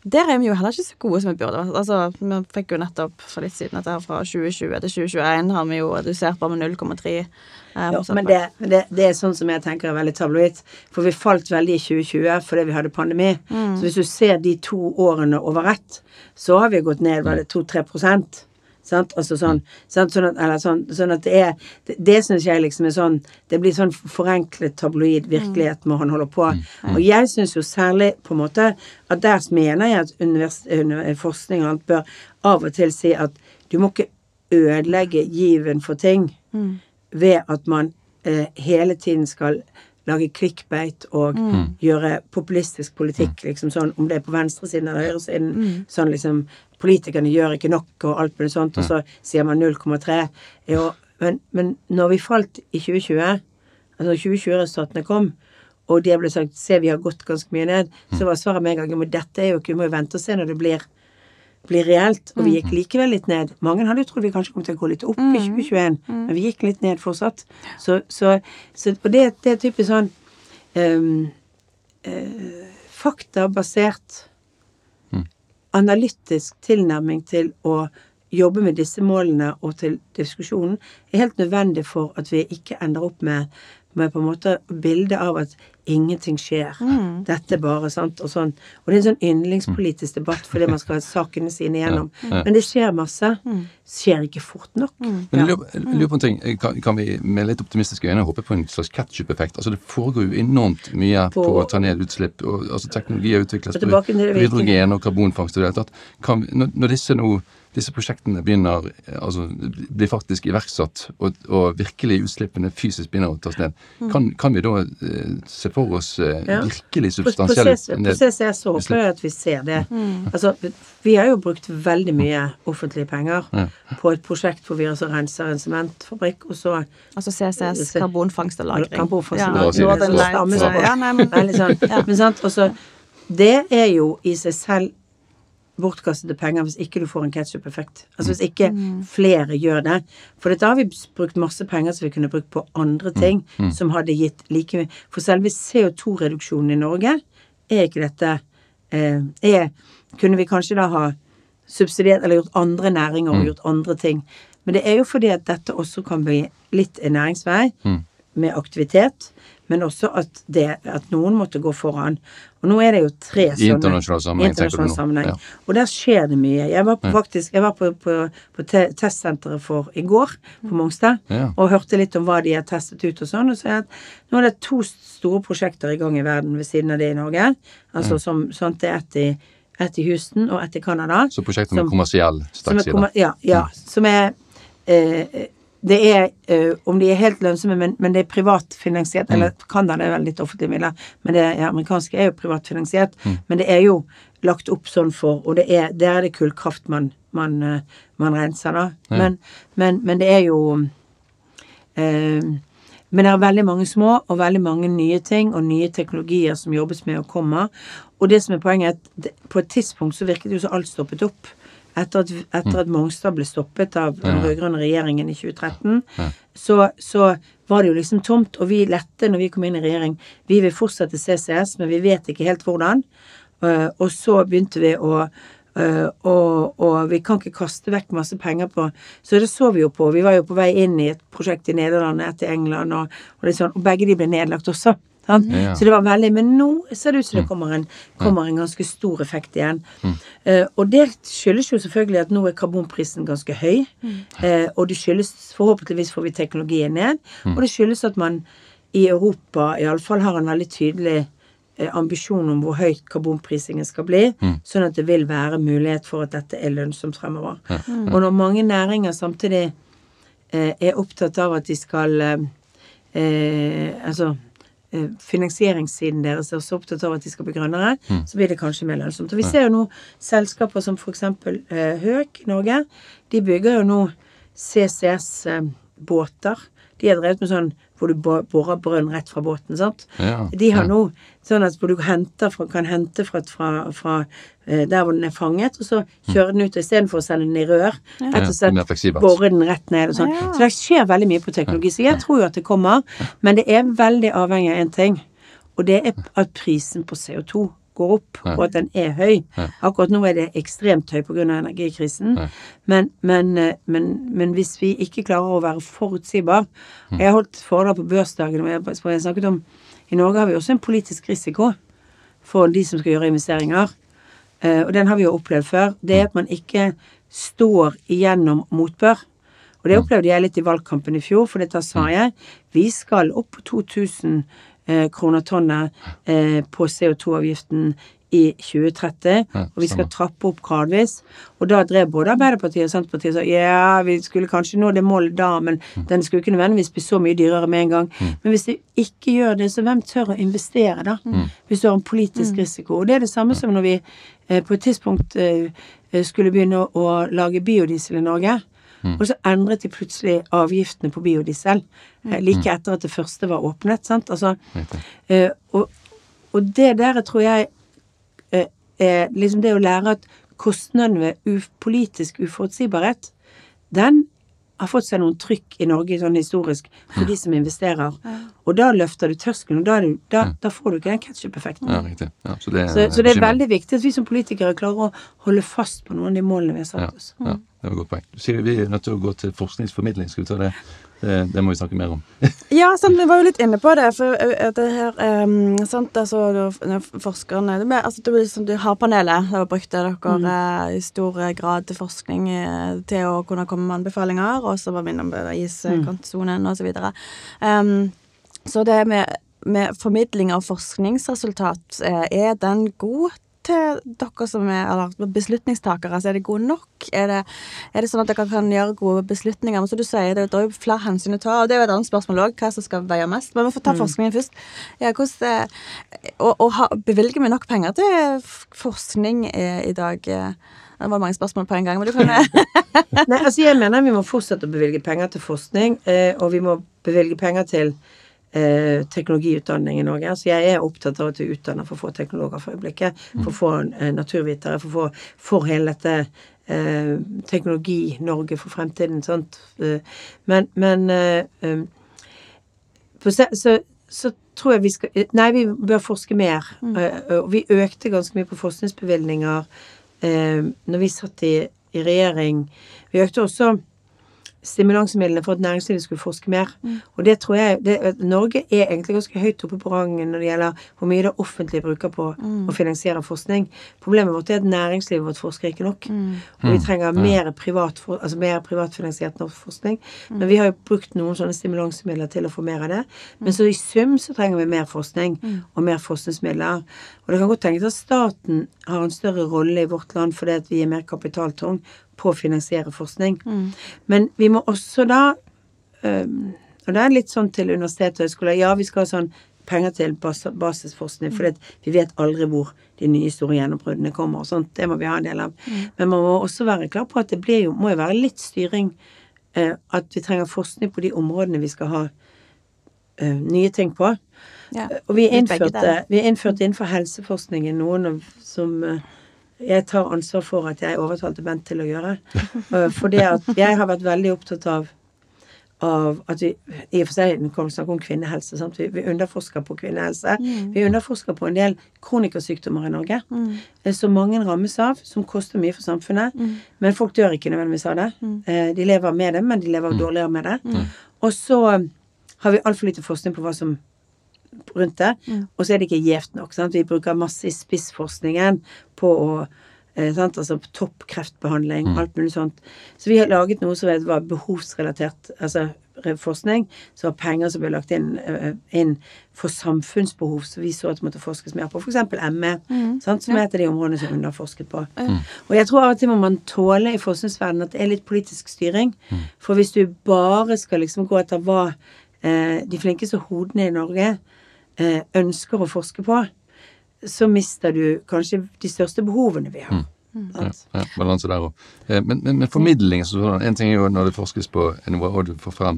der er vi jo heller ikke så gode som vi burde vært. Altså, vi fikk jo nettopp for litt siden dette her fra 2020 til 2021 har vi jo redusert bare med 0,3 eh, Ja, men det, det, det er sånn som jeg tenker er veldig tabloid. For vi falt veldig i 2020 fordi vi hadde pandemi. Så hvis du ser de to årene over ett, så har vi gått ned, 2-3 prosent? Sant? Altså sånn, sant? Sånn, at, sånn, sånn at det er Det, det syns jeg liksom er sånn Det blir sånn forenklet tabloid virkelighet når han holder på. Og jeg syns jo særlig på en måte at der mener jeg at univers, forskning og alt bør av og til si at du må ikke ødelegge given for ting ved at man eh, hele tiden skal lage clickbait og gjøre populistisk politikk, liksom sånn, om det er på venstresiden eller høyresiden, sånn liksom Politikerne gjør ikke nok og alt mulig sånt, og så sier man 0,3. Jo, men, men når vi falt i 2020, altså 2020-resultatene kom, og det ble sagt se vi har gått ganske mye ned, så var svaret med en gang men dette er jo ikke, vi må jo vente og se når det blir blir reelt, og vi gikk likevel litt ned. Mange hadde jo trodd vi kanskje kom til å gå litt opp i 2021, men vi gikk litt ned fortsatt. Så, så, så og det, det er typisk sånn um, uh, faktabasert analytisk tilnærming til å jobbe med disse målene og til diskusjonen er helt nødvendig for at vi ikke ender opp med, med på en måte bildet av at ingenting skjer. Dette er bare sant og sånn. Og det er en sånn yndlingspolitisk debatt fordi man skal ha sakene sine igjennom. Men det skjer masse. Skjer ikke fort nok. Men jeg lurer, jeg lurer på en ting. Kan, kan vi med litt optimistiske øyne håpe på en slags ketchup-effekt? Altså Det foregår jo enormt mye på, På- å ta ned utslipp. og altså teknologi utvikles vi- hydrogen og karbonfangst og det hele tatt. Kan, når, når disse nå disse prosjektene begynner, altså blir faktisk iverksatt, og, og virkelig utslippene fysisk begynner å tas ned, kan, kan vi da eh, se for oss eh, Ja. virkelig På substansielle er så håper jeg at vi ser det. Altså, vi har jo brukt veldig mye offentlige penger på et prosjekt hvor vi altså renser en sementfabrikk, og så Altså CCS, karbonfangst og lagring. Karbonfangst og Ja, lagring. Northern Lights, ja, nei, men, sånn. Men sant, også, det er jo i seg selv bortkastede penger hvis ikke du får en ketsjup-effekt. Altså hvis ikke flere gjør det. For da har vi brukt masse penger som vi kunne brukt på andre ting som hadde gitt like mye. For selve CO2-reduksjonen i Norge er ikke dette eh, er, Kunne vi kanskje da ha subsidiert eller gjort andre næringer og gjort andre ting. Men det er jo fordi at dette også kan bli litt en næringsvei med aktivitet, men også at, det, at noen måtte gå foran. Og nå er det jo tre I sånne internasjonal sammenheng, internasjonal sammenheng. Ja. Og der skjer det mye. Jeg var på, faktisk jeg var på, på, på te testsenteret for i går på Mongstad Ja. og hørte litt om hva de har testet ut og sånn. Og så er det, nå er det to store prosjekter i gang i verden ved siden av det i Norge. Altså som sånn det er ett i, et i Houston og ett i Canada. Så prosjektet med kommersiell Som er, stakkside. kommer- ja, Mm. som er eh, Det er uh, Om de er helt lønnsomme, men, men det er privatfinansiert. Eller Canada er vel litt offentlige midler, men det ja, amerikanske er jo privatfinansiert. Men det er jo lagt opp sånn for Og det er, der er det kullkraft man, man, eh, man renser, da. Men, men, men det er jo uh, men det er veldig mange små og veldig mange nye ting og nye teknologier som jobbes med og kommer. Og det som er poenget, er at på et tidspunkt så virket det jo som alt stoppet opp. Etter at, etter at Mongstad ble stoppet av den rød-grønne regjeringen i 2013, så, så var det jo liksom tomt. Og vi lette når vi kom inn i regjering. Vi vil fortsette CCS, men vi vet ikke helt hvordan. Eh, og så begynte vi å eh, og, og vi kan ikke kaste vekk masse penger på Så det så vi jo på. Vi var jo på vei inn i et prosjekt i Nederland, et i England, og, og, sånn, og begge de ble nedlagt også. Ja. Så det var veldig Men nå ser det ut som det kommer en, kommer en ganske stor effekt igjen. Eh, og det skyldes jo selvfølgelig at nå er karbonprisen ganske høy. Eh, og det skyldes Forhåpentligvis får vi teknologien ned. Og det skyldes at man i Europa iallfall har en veldig tydelig eh, ambisjon om hvor høyt karbonprisingen skal bli, sånn at det vil være mulighet for at dette er lønnsomt fremover. Og når mange næringer samtidig eh, er opptatt av at de skal eh, eh, Altså finansieringssiden deres er så opptatt av at de skal bli grønnere, så blir det kanskje mer lønnsomt. Og vi ser jo nå selskaper som for eksempel eh, Høk i Norge. De bygger jo nå CCS-båter. De har drevet med sånn hvor du bo- borer brønn rett fra båten, sant. Ja, De har ja. nå sånn at hvor du fra, kan hente fra, fra, fra eh, der hvor den er fanget, og så kjøre den ut istedenfor å sende den i rør. Rett og slett bore den rett ned og sånn. Ja. Så det skjer veldig mye på teknologi. Så jeg tror jo at det kommer, men det er veldig avhengig av én ting, og det er at prisen på CO2 går opp, og at den er høy. Akkurat nå er det ekstremt høy pga. energikrisen. Men, men, eh, men, men hvis vi ikke klarer å være forutsigbar Jeg har holdt foredrag på børsdagen, og jeg jeg snakket om I Norge har vi også en politisk risiko for de som skal gjøre investeringer. Eh, og den har vi jo opplevd før. Det er at man ikke står igjennom motbør. Og det opplevde jeg litt i valgkampen i fjor, for da sa jeg vi skal opp på 2000 eh, kroner tonnet eh, på CO2-avgiften i 2030, Ja, og vi skal trappe opp gradvis. Og da drev både Arbeiderpartiet og Senterpartiet og sa ja, vi skulle kanskje nå det målet da, men den skulle ikke nødvendigvis bli så mye dyrere med en gang. Men hvis du ikke gjør det, så hvem tør å investere da? Hvis du har en politisk risiko. Og det er det samme som når vi eh, på et tidspunkt eh, eh, skulle begynne å, å lage biodiesel i Norge. Og så endret de plutselig avgiftene på biodiesel mm. like etter at det første var åpnet. sant? Altså, eh, og, og det der tror jeg eh, er liksom det å lære at kostnaden ved politisk uforutsigbarhet, den har fått seg noen trykk i Norge sånn historisk for de som investerer. Og da løfter du terskelen, og da, er du, da, da får du ikke den ketsjup-effekten. Ja, riktig. Ja, så, det, Så, så det er veldig viktig at vi som politikere klarer å holde fast på noen av de målene vi har satt oss. ja, det var et godt poeng. Du sier vi er nødt til å gå til forskningsformidling. Skal vi ta det? Det, det må vi snakke mer om. (laughs) Ja, sant, vi var jo litt inne på det. For eh, det her um, sant, altså, Forskerne det med, altså, det blir liksom, du har panelet. Da brukte dere eh, i stor grad til forskning eh, til å kunne komme med anbefalinger. Og så var vi innom det iskantsonen osv. Um, så det med, med formidling av forskningsresultat, eh, er den god? Til dere som er beslutningstakere, Altså, er det god nok? Er det, er det sånn at dere kan gjøre gode beslutninger? Men som du sier, det, er jo flere hensyn å ta, og det er jo et annet spørsmål òg, hva som skal veie mest. Men vi får ta forskningen først. Ja, hvordan, eh, og, og ha, bevilger vi nok penger til forskning eh, i dag? eh? Det var mange spørsmål på en gang, men du kan (laughs) Nei, altså jeg mener vi må fortsette å bevilge penger til forskning, og vi må bevilge penger til eh, teknologiutdanning i Norge. Så jeg er opptatt av at vi utdanner for få teknologer for øyeblikket, for få eh, naturvitere, for få for hele dette eh, Teknologi-Norge for fremtiden. Sant? Eh, men men eh, um, se, så, så tror jeg vi skal Nei, vi bør forske mer. Mm. og vi økte ganske mye på forskningsbevilgninger eh, når vi satt i, i regjering. Vi økte også stimulansemidlene for at næringslivet skulle forske mer. Og det tror jeg det, Norge er egentlig ganske høyt oppe på rangen når det gjelder hvor mye det offentlige bruker på å finansiere forskning. Problemet vårt er at næringslivet vårt forsker ikke nok. Og vi trenger mer, privat, altså mer privatfinansiert norsk forskning. Men vi har jo brukt noen sånne stimulansemidler til å få mer av det. Men så i sum så trenger vi mer forskning og mer forskningsmidler. Og det kan godt tenkes at staten har en større rolle i vårt land fordi at vi er mer kapitaltung på å finansiere forskning. Men vi må også da um, Og det er litt sånn til universitet og høyskoler. Ja, vi skal ha sånn penger til bas basisforskning, for vi vet aldri hvor de nye store gjennombruddene kommer. og sånt. Det må vi ha en del av. Men man må også være klar på at det blir jo, må jo være litt styring. Uh, at vi trenger forskning på de områdene vi skal ha uh, nye ting på. Ja. Og vi innførte, vi innførte innenfor helseforskningen noen av, som eh, jeg tar ansvar for at jeg overtalte Bent til å gjøre. Eh, Fordi at jeg har vært veldig opptatt av av at vi i og for seg kan vi snakke om kvinnehelse. Sant? Vi, vi underforsker på kvinnehelse. Vi underforsker på en del kronikersykdommer i Norge mm. som mange rammes av, som koster mye for samfunnet. Men folk dør ikke nødvendigvis av det. Eh, De lever med det, men de lever dårligere med det. Og så eh, har vi altfor lite forskning på hva som rundt det. Og så er det ikke gjevt nok. Sant? Vi bruker masse i spissforskningen på å eh, sant? Altså topp kreftbehandling, alt mulig sånt. Så vi har laget noe som var behovsrelatert altså forskning. Så var penger som ble lagt inn, eh, inn for samfunnsbehov, så vi så at det måtte forskes mer på. F.eks. ME, sant? som er et av de områdene som er underforsket på. Og jeg tror av og til må man tåle i forskningsverdenen at det er litt politisk styring. For hvis du bare skal liksom gå etter hva eh, de flinkeste hodene i Norge ønsker å forske på, så mister du kanskje de største behovene vi har. Ja, Sant? ja, balanse der òg. Men, men, men formidling så En ting er jo når det forskes på nivå, og du får frem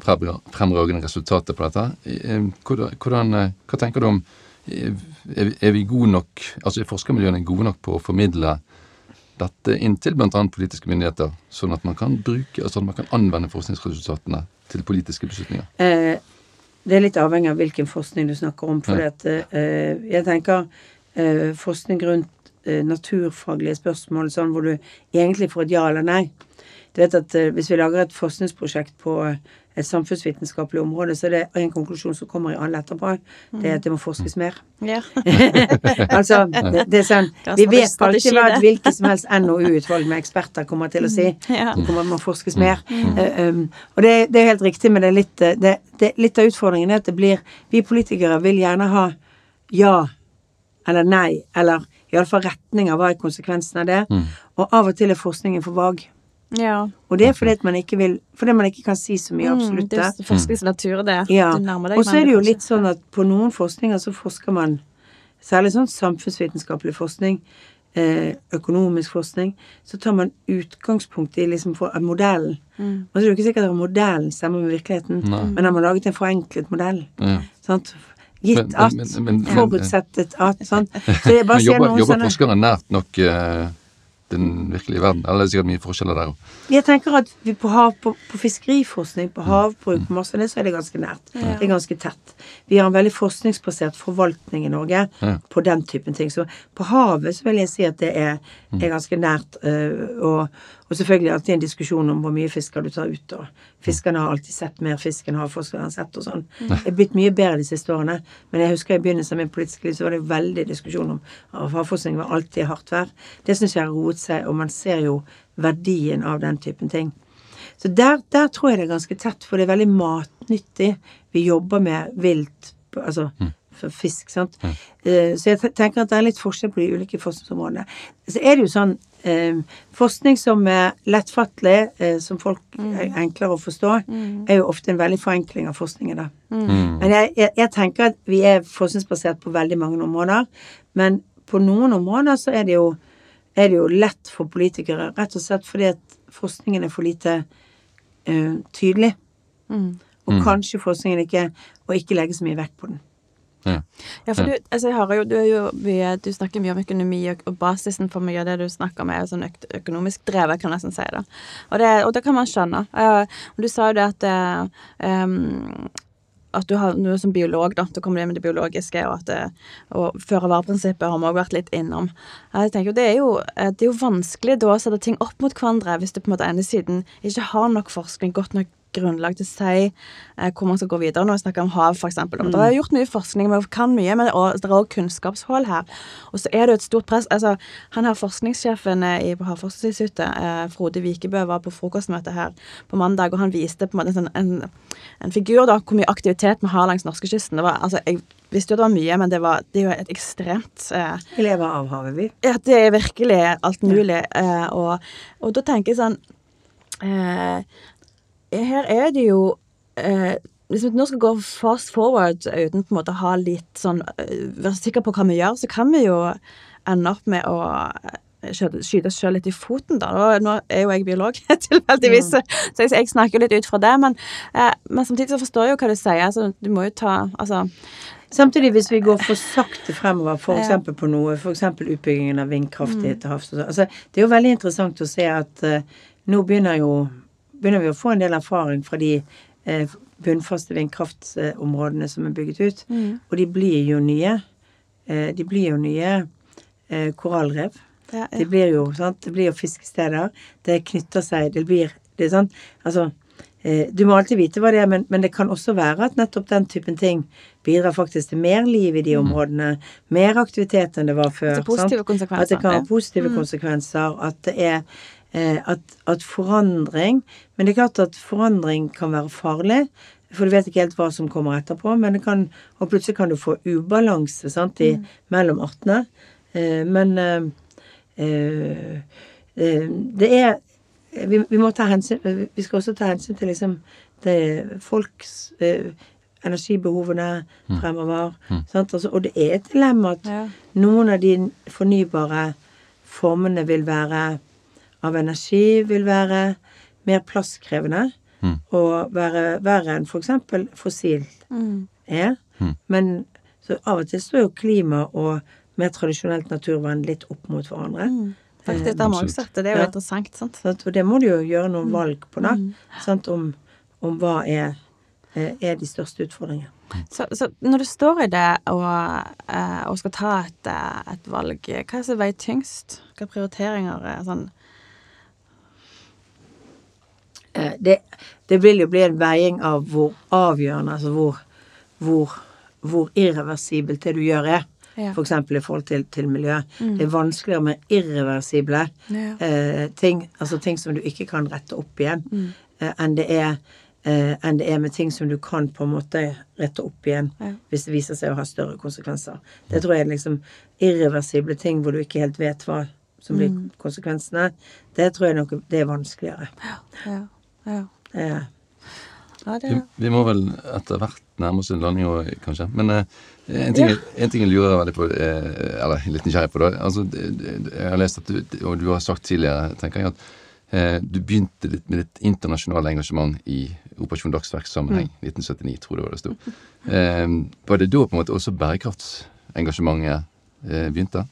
fremragende resultater på dette. Eh, Hvordan, hvordan, eh, hva tenker du om eh, Er vi- er vi gode nok, altså er forskermiljøene gode nok på å formidle dette inn til bl.a. politiske myndigheter, sånn at man kan bruke, sånn at man kan anvende forskningsresultatene til politiske beslutninger? Eh, det er litt avhengig av hvilken forskning du snakker om. For Ja. at, eh, jeg tenker eh, forskning rundt eh, naturfaglige spørsmål, sånn hvor du egentlig får et ja eller nei. Du vet at Hvis vi lager et forskningsprosjekt på et samfunnsvitenskapelig område, så det er en konklusjon som kommer i alle etterpå. Det er at det må forskes mer. Ja. (laughs) altså, det, det er sånn Vi vet alltid strategi hva et hvilket som helst NOU-utvalg med eksperter kommer til å si. Ja. Det kommer må forskes mer. Eh, um, og det, det er helt riktig, men det er litt, eh, det, det, litt av utfordringen er at det blir Vi politikere vil gjerne ha ja eller nei, eller iallfall retning av hva er konsekvensen av det. Og av og til er forskningen for vag. Ja. Og det er fordi at man ikke vil Fordi man ikke kan si så mye Mm, absolutt. det er forskningsnatur, det. Ja. Du nærmer deg Og så er det jo litt sånn at på noen forskninger så forsker man Særlig sånn samfunnsvitenskapelig forskning, eh, økonomisk forskning, så tar man utgangspunkt i liksom for, modellen. Mm. Og så er det jo ikke sikkert at modellen stemmer med virkeligheten, Nei. men har man laget en forenklet modell. Ja. Sant? Gitt at, forutsettet at, sånn. (laughs) Så jeg bare jobber, noen jobber sånne nært nok eh, den virkelige verden? Eller det er sikkert mye forskjeller der òg. Jeg tenker at vi på, hav, på, på fiskeriforskning, på havbruk, på masse av det, så er det ganske nært. Det er ganske tett. Vi har en veldig forskningsbasert forvaltning i Norge Ja. på den typen ting. Så på havet så vil jeg si at det er, er ganske nært. øh, og, og selvfølgelig alltid en diskusjon om hvor mye fisk skal du ta ut. Og fiskerne har alltid sett mer fisk enn havforskerne har sett og sånn. Det er blitt mye bedre de siste årene. Men jeg husker i begynnelsen av min politiske liv så var det veldig diskusjon om havforskning var alltid hardt vær. Det syns jeg har roet seg, og man ser jo verdien av den typen ting. Så der, der tror jeg det er ganske tett, for det er veldig matnyttig. Vi jobber med vilt, altså for fisk, sant. Eh, Så jeg tenker at det er litt forskjell på de ulike forskningsområdene. Så er det jo sånn Forskning som er lettfattelig, eh, som folk er enklere å forstå, er jo ofte en veldig forenkling av forskningen, da. Men jeg, jeg, jeg tenker at vi er forskningsbasert på veldig mange områder. Men på noen områder så er det jo, er det jo lett for politikere, rett og slett fordi at forskningen er for lite eh, tydelig. Og kanskje forskningen ikke Og ikke legge så mye vekt på den. Ja. Ja, for du, altså jeg hører jo, du, jo mye, du snakker mye om økonomi, og, basisen for mye av det du snakker om, er sånn øk, økonomisk drevet, kan jeg nesten si. da. Og det, og det kan man skjønne. Eh, du sa jo det at eh, em, at du har noe som biolog, da. så kommer det med det biologiske, og at det, og føre-var-prinsippet har vi òg vært litt innom. Jeg tenker det er jo, eh, det er jo vanskelig da å sette ting opp mot hverandre hvis du på en måte ene siden ikke har nok forskning, godt nok grunnlag til å si eh, hvor man skal gå videre. Når vi snakker om hav, f.eks. Mm. Det er gjort mye forskning, vi kan mye, men det er òg kunnskapshull her. Og så er det jo et stort press. altså, Han her forskningssjefen eh, i, på Havforskningsinstituttet, eh, Frode Vikebø, var på frokostmøte her på mandag, og han viste på en måte en, sånn, en, en figur da, hvor mye aktivitet vi har langs norskekysten. Det var, altså, jeg visste jo det var mye, men det, var, det er jo et ekstremt eh, Vi lever av havet, vi. ja, det er virkelig alt mulig. Eh, og, og da tenker jeg sånn eh, Her er det jo eh, Hvis vi nå skal gå fast forward uten på en måte å ha litt sånn eh, Være sikker på hva vi gjør, så kan vi jo ende opp med å eh, skyte oss sjøl litt i foten, da. Nå, er jo jeg biolog, (laughs) tilfeldigvis, så jeg, snakker litt ut fra det. Men, eh, men samtidig så forstår jeg jo hva du sier. Altså, du må jo ta Altså Samtidig, hvis vi går for sakte fremover, f.eks. på noe, f.eks. utbyggingen av vindkraft Mm. til havs altså, Det er jo veldig interessant å se at eh, nå begynner jo begynner vi å få en del erfaring fra de eh, bunnfaste vindkraftområdene som er bygget ut. Mm. Og de blir jo nye. Eh, de blir jo nye eh, korallrev. ja, Det blir jo, sant? Det blir jo fiskesteder. Det knytter seg Det blir Det er sant Altså eh, Du må alltid vite hva det er, men, men det kan også være at nettopp den typen ting bidrar faktisk til mer liv i de områdene. Mer aktivitet enn det var før. Det positive sant? konsekvenser, At det kan ha positive konsekvenser. At det er at, at forandring Men det er klart at forandring kan være farlig. For du vet ikke helt hva som kommer etterpå. Men det kan, og plutselig kan du få ubalanse sant, i, mellom artene. Eh, men eh, eh, eh, det er vi, vi må ta hensyn Vi skal også ta hensyn til liksom det folks eh, energibehovene fremover. Sant? Altså, og det er et dilemma at Ja. noen av de fornybare formene vil være av energi vil være mer plasskrevende og være verre enn f.eks. fossil Mm. er. Men så av og til står jo klima og mer tradisjonelt naturvern litt opp mot hverandre. Mm. Faktisk, det må også Det er jo Ja. interessant, sant. Og det må du jo gjøre noen valg på, da. Sant? Om, om hva er, eh, er de største utfordringene. Så, så når du står i det og, eh, og skal ta et, eh, et valg, hva er det som veier tyngst? Hvilke prioriteringer er sånn det, det vil jo bli en veiing av hvor avgjørende, altså hvor, hvor, hvor irreversibelt det du gjør er. Ja. For eksempel i forhold til, til miljø. Det er vanskeligere med irreversible Ja. eh, ting, altså ting som du ikke kan rette opp igjen, eh, enn det er eh, enn det er med ting som du kan på en måte rette opp igjen Ja. hvis det viser seg å ha større konsekvenser. Det tror jeg er liksom irreversible ting hvor du ikke helt vet hva som blir konsekvensene. Det tror jeg nok det er vanskeligere. Ja. Ja. ja. ja det Vi, vi må vel etter hvert nærme oss en landing òg, kanskje. Men eh, en, ting, en ting jeg lurer veldig på, eh, eller litt nysgjerrig på, da. Altså, jeg har lest at du, og du har sagt tidligere, tenker jeg, at eh, du begynte litt med ditt internasjonale engasjement i Operasjon Dagsverk-sammenheng. 1979, tror jeg det var det sto. Eh, var det da på en måte også bærekraftsengasjementet eh, begynte?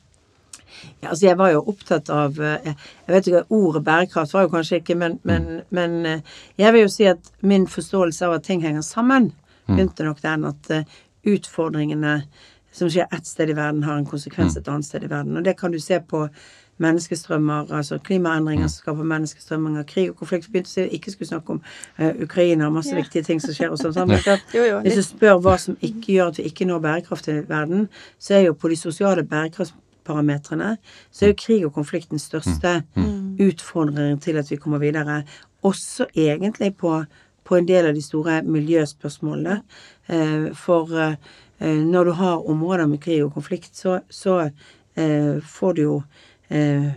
Ja, altså jeg var jo opptatt av eh, Jeg vet ikke, Ordet bærekraft var jo kanskje ikke, men, men, men eh, jeg vil jo si at min forståelse av at ting henger sammen, begynte nok den at eh, utfordringene som skjer ett sted i verden, har en konsekvens et annet sted i verden. Og det kan du se på menneskestrømmer, altså klimaendringer som skaper menneskestrømmer, krig og konflikt. Vi begynte å si vi ikke skulle snakke om uh, Ukraina og masse viktige ting som skjer og sånn. sånn. Hvis du spør hva som ikke gjør at vi ikke når bærekraft i verden, så er jo på de sosiale bærekraftsparametrene, så er jo krig og konflikt den største utfordringen til at vi kommer videre. Også egentlig på, på en del av de store miljøspørsmålene. Eh, for eh, når du har områder med krig og konflikt, så, så eh, får du jo eh,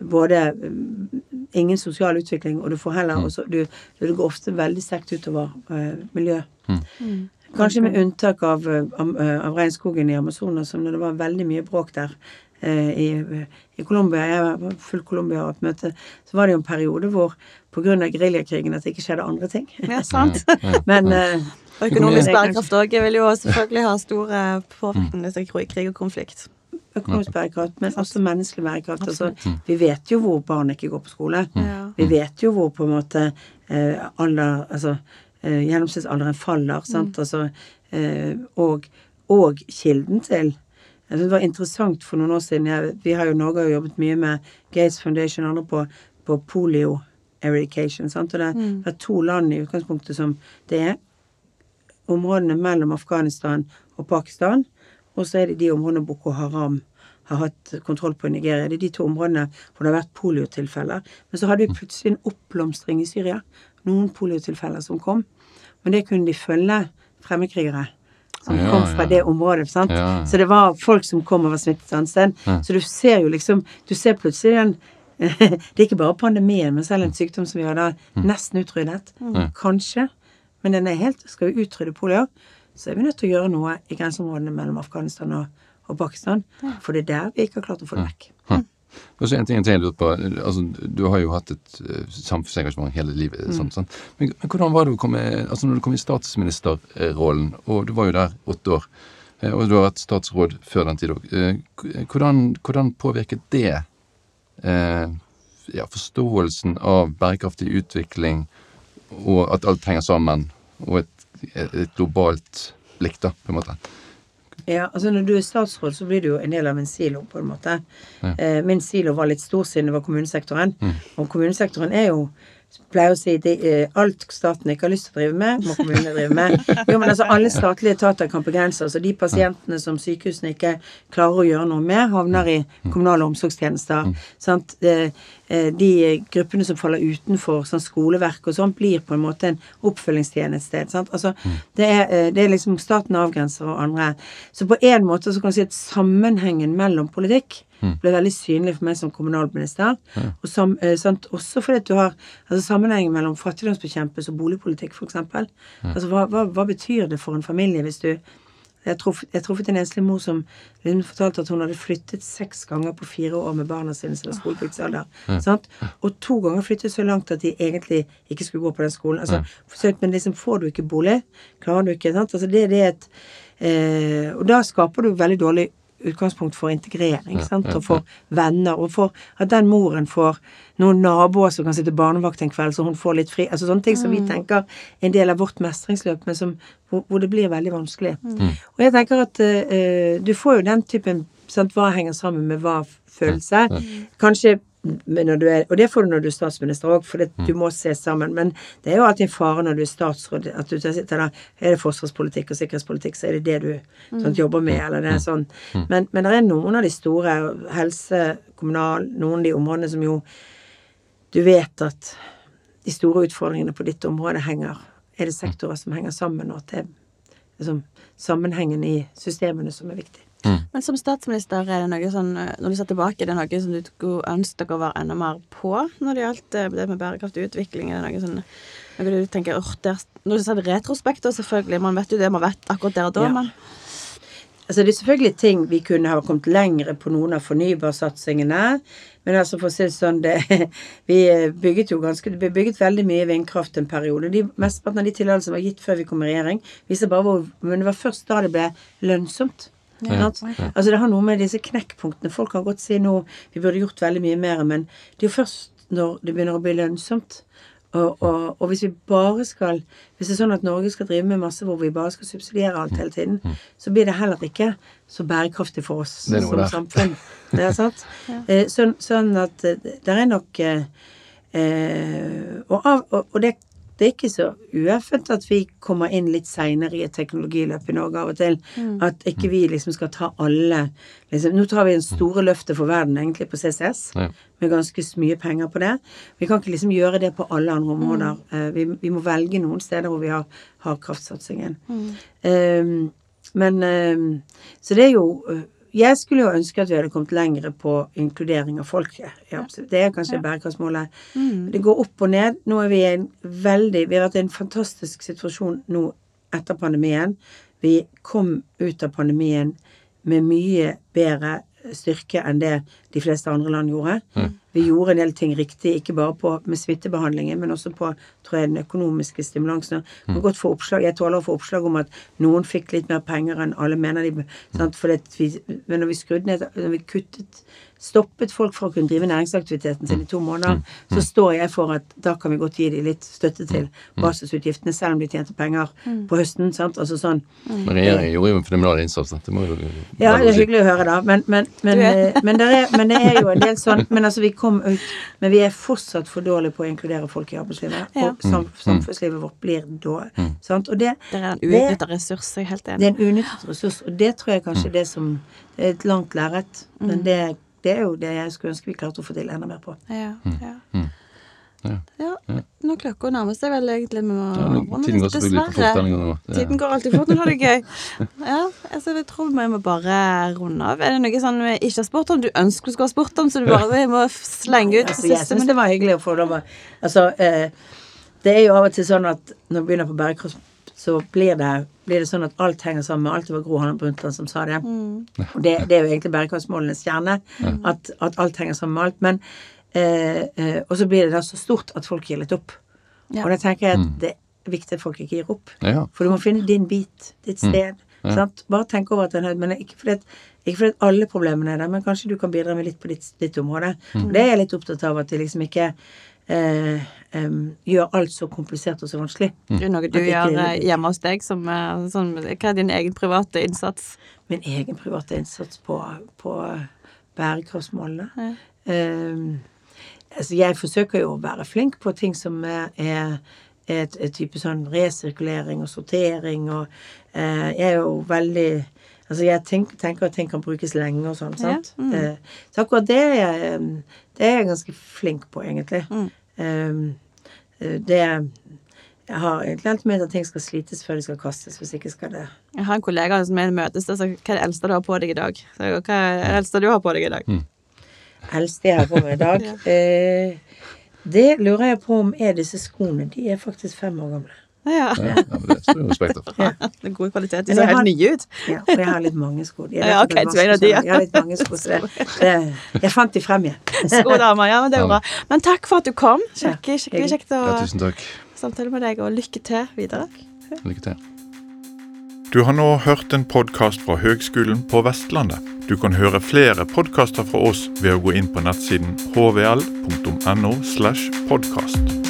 både mm, ingen sosial utvikling, og du får heller også du, Det går ofte veldig sterkt utover miljøet miljø. Kanskje med unntak av, av, eh, av regnskogen i Amazonas, som når det var veldig mye bråk der. eh, I, I Colombia, jeg var fullt Colombia og et møte, så var det jo en periode hvor pga. geriljakrigen at det ikke skjedde andre ting. Ja, sant. (laughs) Men eh, Og økonomisk bærekraft òg vil jo selvfølgelig ha stor eh, påvirkning er krig og konflikt. økonomisk bærekraft, men også menneskelig bærekraft. Altså, vi vet jo hvor barn ikke går på skole. Ja. Vi vet jo hvor på en måte eh, alder Altså eh, gjennomsnittsalderen faller, sant, altså eh, og, og kilden til jeg synes Det var interessant for noen år siden jeg, Vi har jo Norge har jo jobbet mye med Gates Foundation og andre på, på polio eradication. Sant? Og det er to land i utgangspunktet som det er områdene mellom Afghanistan og Pakistan, og så er det de områdene Boko Haram har hatt kontroll på i Nigeria. Det er de to områdene hvor det har vært poliotilfeller. Men så hadde vi plutselig en oppblomstring i Syria. Noen poliotilfeller som kom. Men det kunne de følge fremmedkrigere som Ja, kom fra ja. det området. sant? Ja. Så det var folk som kom og var smittet et annet sted. Så du ser jo liksom Du ser plutselig den (laughs) Det er ikke bare pandemien, men selv en sykdom som vi hadde nesten utryddet. Kanskje. Men den er helt Skal vi utrydde polio, så er vi nødt til å gjøre noe i grenseområdene mellom Afghanistan og, og Pakistan. For det er der vi ikke har klart å få det vekk. Og så en ting jeg lurer på. Altså, du har jo hatt et eh, samfunnsengasjement hele livet. Mm. Sånn, sånn. Men, men hvordan var det å komme altså når du kom i statsministerrollen, og du var jo der åtte år, eh, og du har vært statsråd før den tid òg. Hvordan, hvordan påvirket det eh, ja, forståelsen av bærekraftig utvikling, og at alt henger sammen, og et, et globalt blikk, da, på en måte? Ja, altså Når du er statsråd, så blir du jo en del av en silo, på en måte. Ja. min silo var litt stor siden det var kommunesektoren. Og kommunesektoren er jo pleier å si eh, alt staten ikke har lyst til å drive med, må kommunene drive med. Jo, men altså Alle statlige etater kan begrense. altså De pasientene som sykehusene ikke klarer å gjøre noe med, havner i kommunale omsorgstjenester. Sant? Eh, De gruppene som faller utenfor sånn skoleverk og sånn, blir på en måte en oppfølgingstjeneste. Sant? Altså, det, er, eh, det er liksom staten avgrenser og andre. Så på en måte så kan du si at sammenhengen mellom politikk ble veldig synlig for meg som kommunalminister. Og sam, eh, sant, også fordi at du har altså sammenhengen mellom fattigdomsbekjempelse og boligpolitikk, f.eks. Altså, hva, hva, hva betyr det for en familie hvis du jeg har truffet en enslig mor som hun fortalte at hun hadde flyttet seks ganger på fire år med barna sine som var skolepliktalder. Sant? Og to ganger flyttet så langt at de egentlig ikke skulle gå på den skolen. Altså, forsøkt, men liksom får du ikke bolig, klarer du ikke sant? Altså, det, det er et eh, Og da skaper du veldig dårlig utgangspunkt for integrering, sant? og for venner, og for at den moren får noen naboer som kan sitte barnevakt en kveld, så hun får litt fri. Altså sånne ting som vi tenker er en del av vårt mestringsløp, men som, hvor, hvor det blir veldig vanskelig. Og jeg tenker at uh, du får jo den typen sant, Hva henger sammen med hva følelse? Kanskje når du er, og det får du når du er statsminister òg, for det, du må se sammen. Men det er jo alltid en fare når du er statsråd, at du sitter der Er det forsvarspolitikk og sikkerhetspolitikk, så er det det du sånn, jobber med, eller det er sånn. Men, men det er noen av de store, helse, kommunal, noen av de områdene som jo Du vet at de store utfordringene på ditt område henger Er det sektorer som henger sammen, og at det er liksom, sammenhengen i systemene som er viktig. Men som statsminister, er det noe sånn eh, Når du ser tilbake, er det noe som du skulle ønske dere var enda mer på når det gjaldt eh, det med bærekraftig utvikling? Er det noe sånn noe du tenker oh, der Når du ser det retrospekt, da, selvfølgelig, man vet jo det man vet akkurat der og da, Ja. men Altså Det er selvfølgelig ting vi kunne ha kommet lengre på noen av fornybarsatsingene. Men altså for å si det sånn det, (laughs) Vi bygget jo ganske Det ble bygget veldig mye vindkraft en periode. De Mesteparten av de tillatelsene som var gitt før vi kom i regjering, viser bare hvor Men det var først da det ble lønnsomt. Sant? Altså Det har noe med disse knekkpunktene. Folk kan godt si nå vi burde gjort veldig mye mer, men det er jo først når det begynner å bli lønnsomt. Og, og, og hvis vi bare skal Hvis det er sånn at Norge skal drive med masse hvor vi bare skal subsidiere alt hele tiden, så blir det heller ikke så bærekraftig for oss Det er noe som der. samfunn. (laughs) Det er sant? ja. sånn, sånn at eh, det er nok eh, eh, og, av, og, og det, det er ikke så ueffent at vi kommer inn litt seinere i et teknologiløp i Norge av og til. At ikke vi liksom skal ta alle liksom, Nå tar vi en store løftet for verden egentlig på CCS, Ja. med ganske mye penger på det. Vi kan ikke liksom gjøre det på alle andre områder. Mm. vi, vi må velge noen steder hvor vi har, har kraftsatsingen. Eh, men um, Så det er jo eh, jeg skulle jo ønske at vi hadde kommet lengre på inkludering av folket. Ja. Det er kanskje bærekraftsmålet. Det går opp og ned. Nå er vi i en veldig Vi har hatt en fantastisk situasjon nå etter pandemien. Vi kom ut av pandemien med mye bedre styrke enn det de fleste andre land gjorde. Vi gjorde en del ting riktig, ikke bare på, med smittebehandlingen, men også på tror jeg, den økonomiske stimulansen. Mm. godt få oppslag, Jeg tåler å få oppslag om at noen fikk litt mer penger enn alle mener de sant? For vi, Men når vi skrudde ned Når vi kuttet stoppet folk fra å kunne drive næringsaktiviteten sin i to måneder, så står jeg for at da kan vi godt gi dem litt støtte til basisutgiftene, selv om de tjente penger på høsten. sant? Altså sånn Men regjeringen gjorde jo en fenomenal innsats. da. Det må jo ja, det er hyggelig å høre, da. Men, men, men, eh, men, det, er, men det er jo en del sånn Men altså, vi kom ut Men vi er fortsatt for dårlige på å inkludere folk i arbeidslivet. Og sam, samfunnslivet vårt blir da Sant? Og det, Det er en uutnytta ressurs, jeg er helt det er en unyttet ressurs, og det tror jeg kanskje er det som Det er et langt lerret, men det, det er jo det jeg skulle ønske vi klarte å få til enda mer på. Ja, ja. Mm. Ja. ja. Nå klokka nærmer seg vel egentlig vi må Ja, nå- tiden går selvfølgelig for fort denne gangen òg. Tiden går alltid fort når du har det gøy. Ja, altså jeg tror vi må bare runde av. Er det noe sånn vi ikke har spurt om, du ønsker du skulle ha spurt om, så du bare må slenge ut Altså, jeg syns det var hyggelig å få lov å Altså, eh, det er jo av og til sånn at når vi begynner på bærekraft, så blir det, blir det sånn at alt henger sammen med alt. Det var Gro Harlem Brundtland som sa det. Og det, det er jo egentlig bærekraftsmålenes kjerne. At, at alt henger sammen med alt. Men eh, eh, Og så blir det da så stort at folk gir litt opp. Ja. Og da tenker jeg at det er viktig at folk ikke gir opp. Ja. For du må finne din bit, ditt sted. Sant? Bare tenk over at den er Men ikke fordi, at, ikke fordi at alle problemene er der, men kanskje du kan bidra med litt på ditt, ditt område. Og det er jeg litt opptatt av, at de liksom ikke eh, gjør alt så komplisert og så vanskelig. Det er noe du gjør eh, hjemme hos deg som eh, sånn, Hva er din egen private innsats? Min egen private innsats på, på bærekraftsmålene. Em, altså jeg forsøker jo å være flink på ting som er, er et, et type sånn resirkulering og sortering og eh, Jeg er jo veldig Altså jeg tenk, tenker at ting kan brukes lenge og sånn, Ja, sant. Eh, så akkurat det er jeg, det er jeg ganske flink på, egentlig. Mm. eh, det Jeg har egentlig alltid ment at ting skal slites før de skal kastes. Hvis ikke skal det Jeg har en kollega som er møtes, og sa hva er det eldste du har på deg i dag? Så, hva er det eldste du har på deg i dag? eldste jeg har på meg i dag. (laughs) eh, det lurer jeg på om er disse skoene. De er faktisk fem år gamle. Ja, Ja, ja, men det står jo respekt av. (laughs) det er god kvalitet. De ser jeg har- helt nye ut. Ja, for jeg har litt mange sko. De er Ja, okay, ja. Jeg har litt mange sko, så det, det, jeg fant de frem igjen. (laughs) Skodamer. Ja, men det er bra. Men takk for at du kom. Skikkelig, skikkelig kjekt å Ja, samtale med deg, og lykke til videre. Lykke til. Du har nå hørt en podkast fra Høgskolen på Vestlandet. Du kan høre flere podkaster fra oss ved å gå inn på nettsiden hvl.no. slash podkast.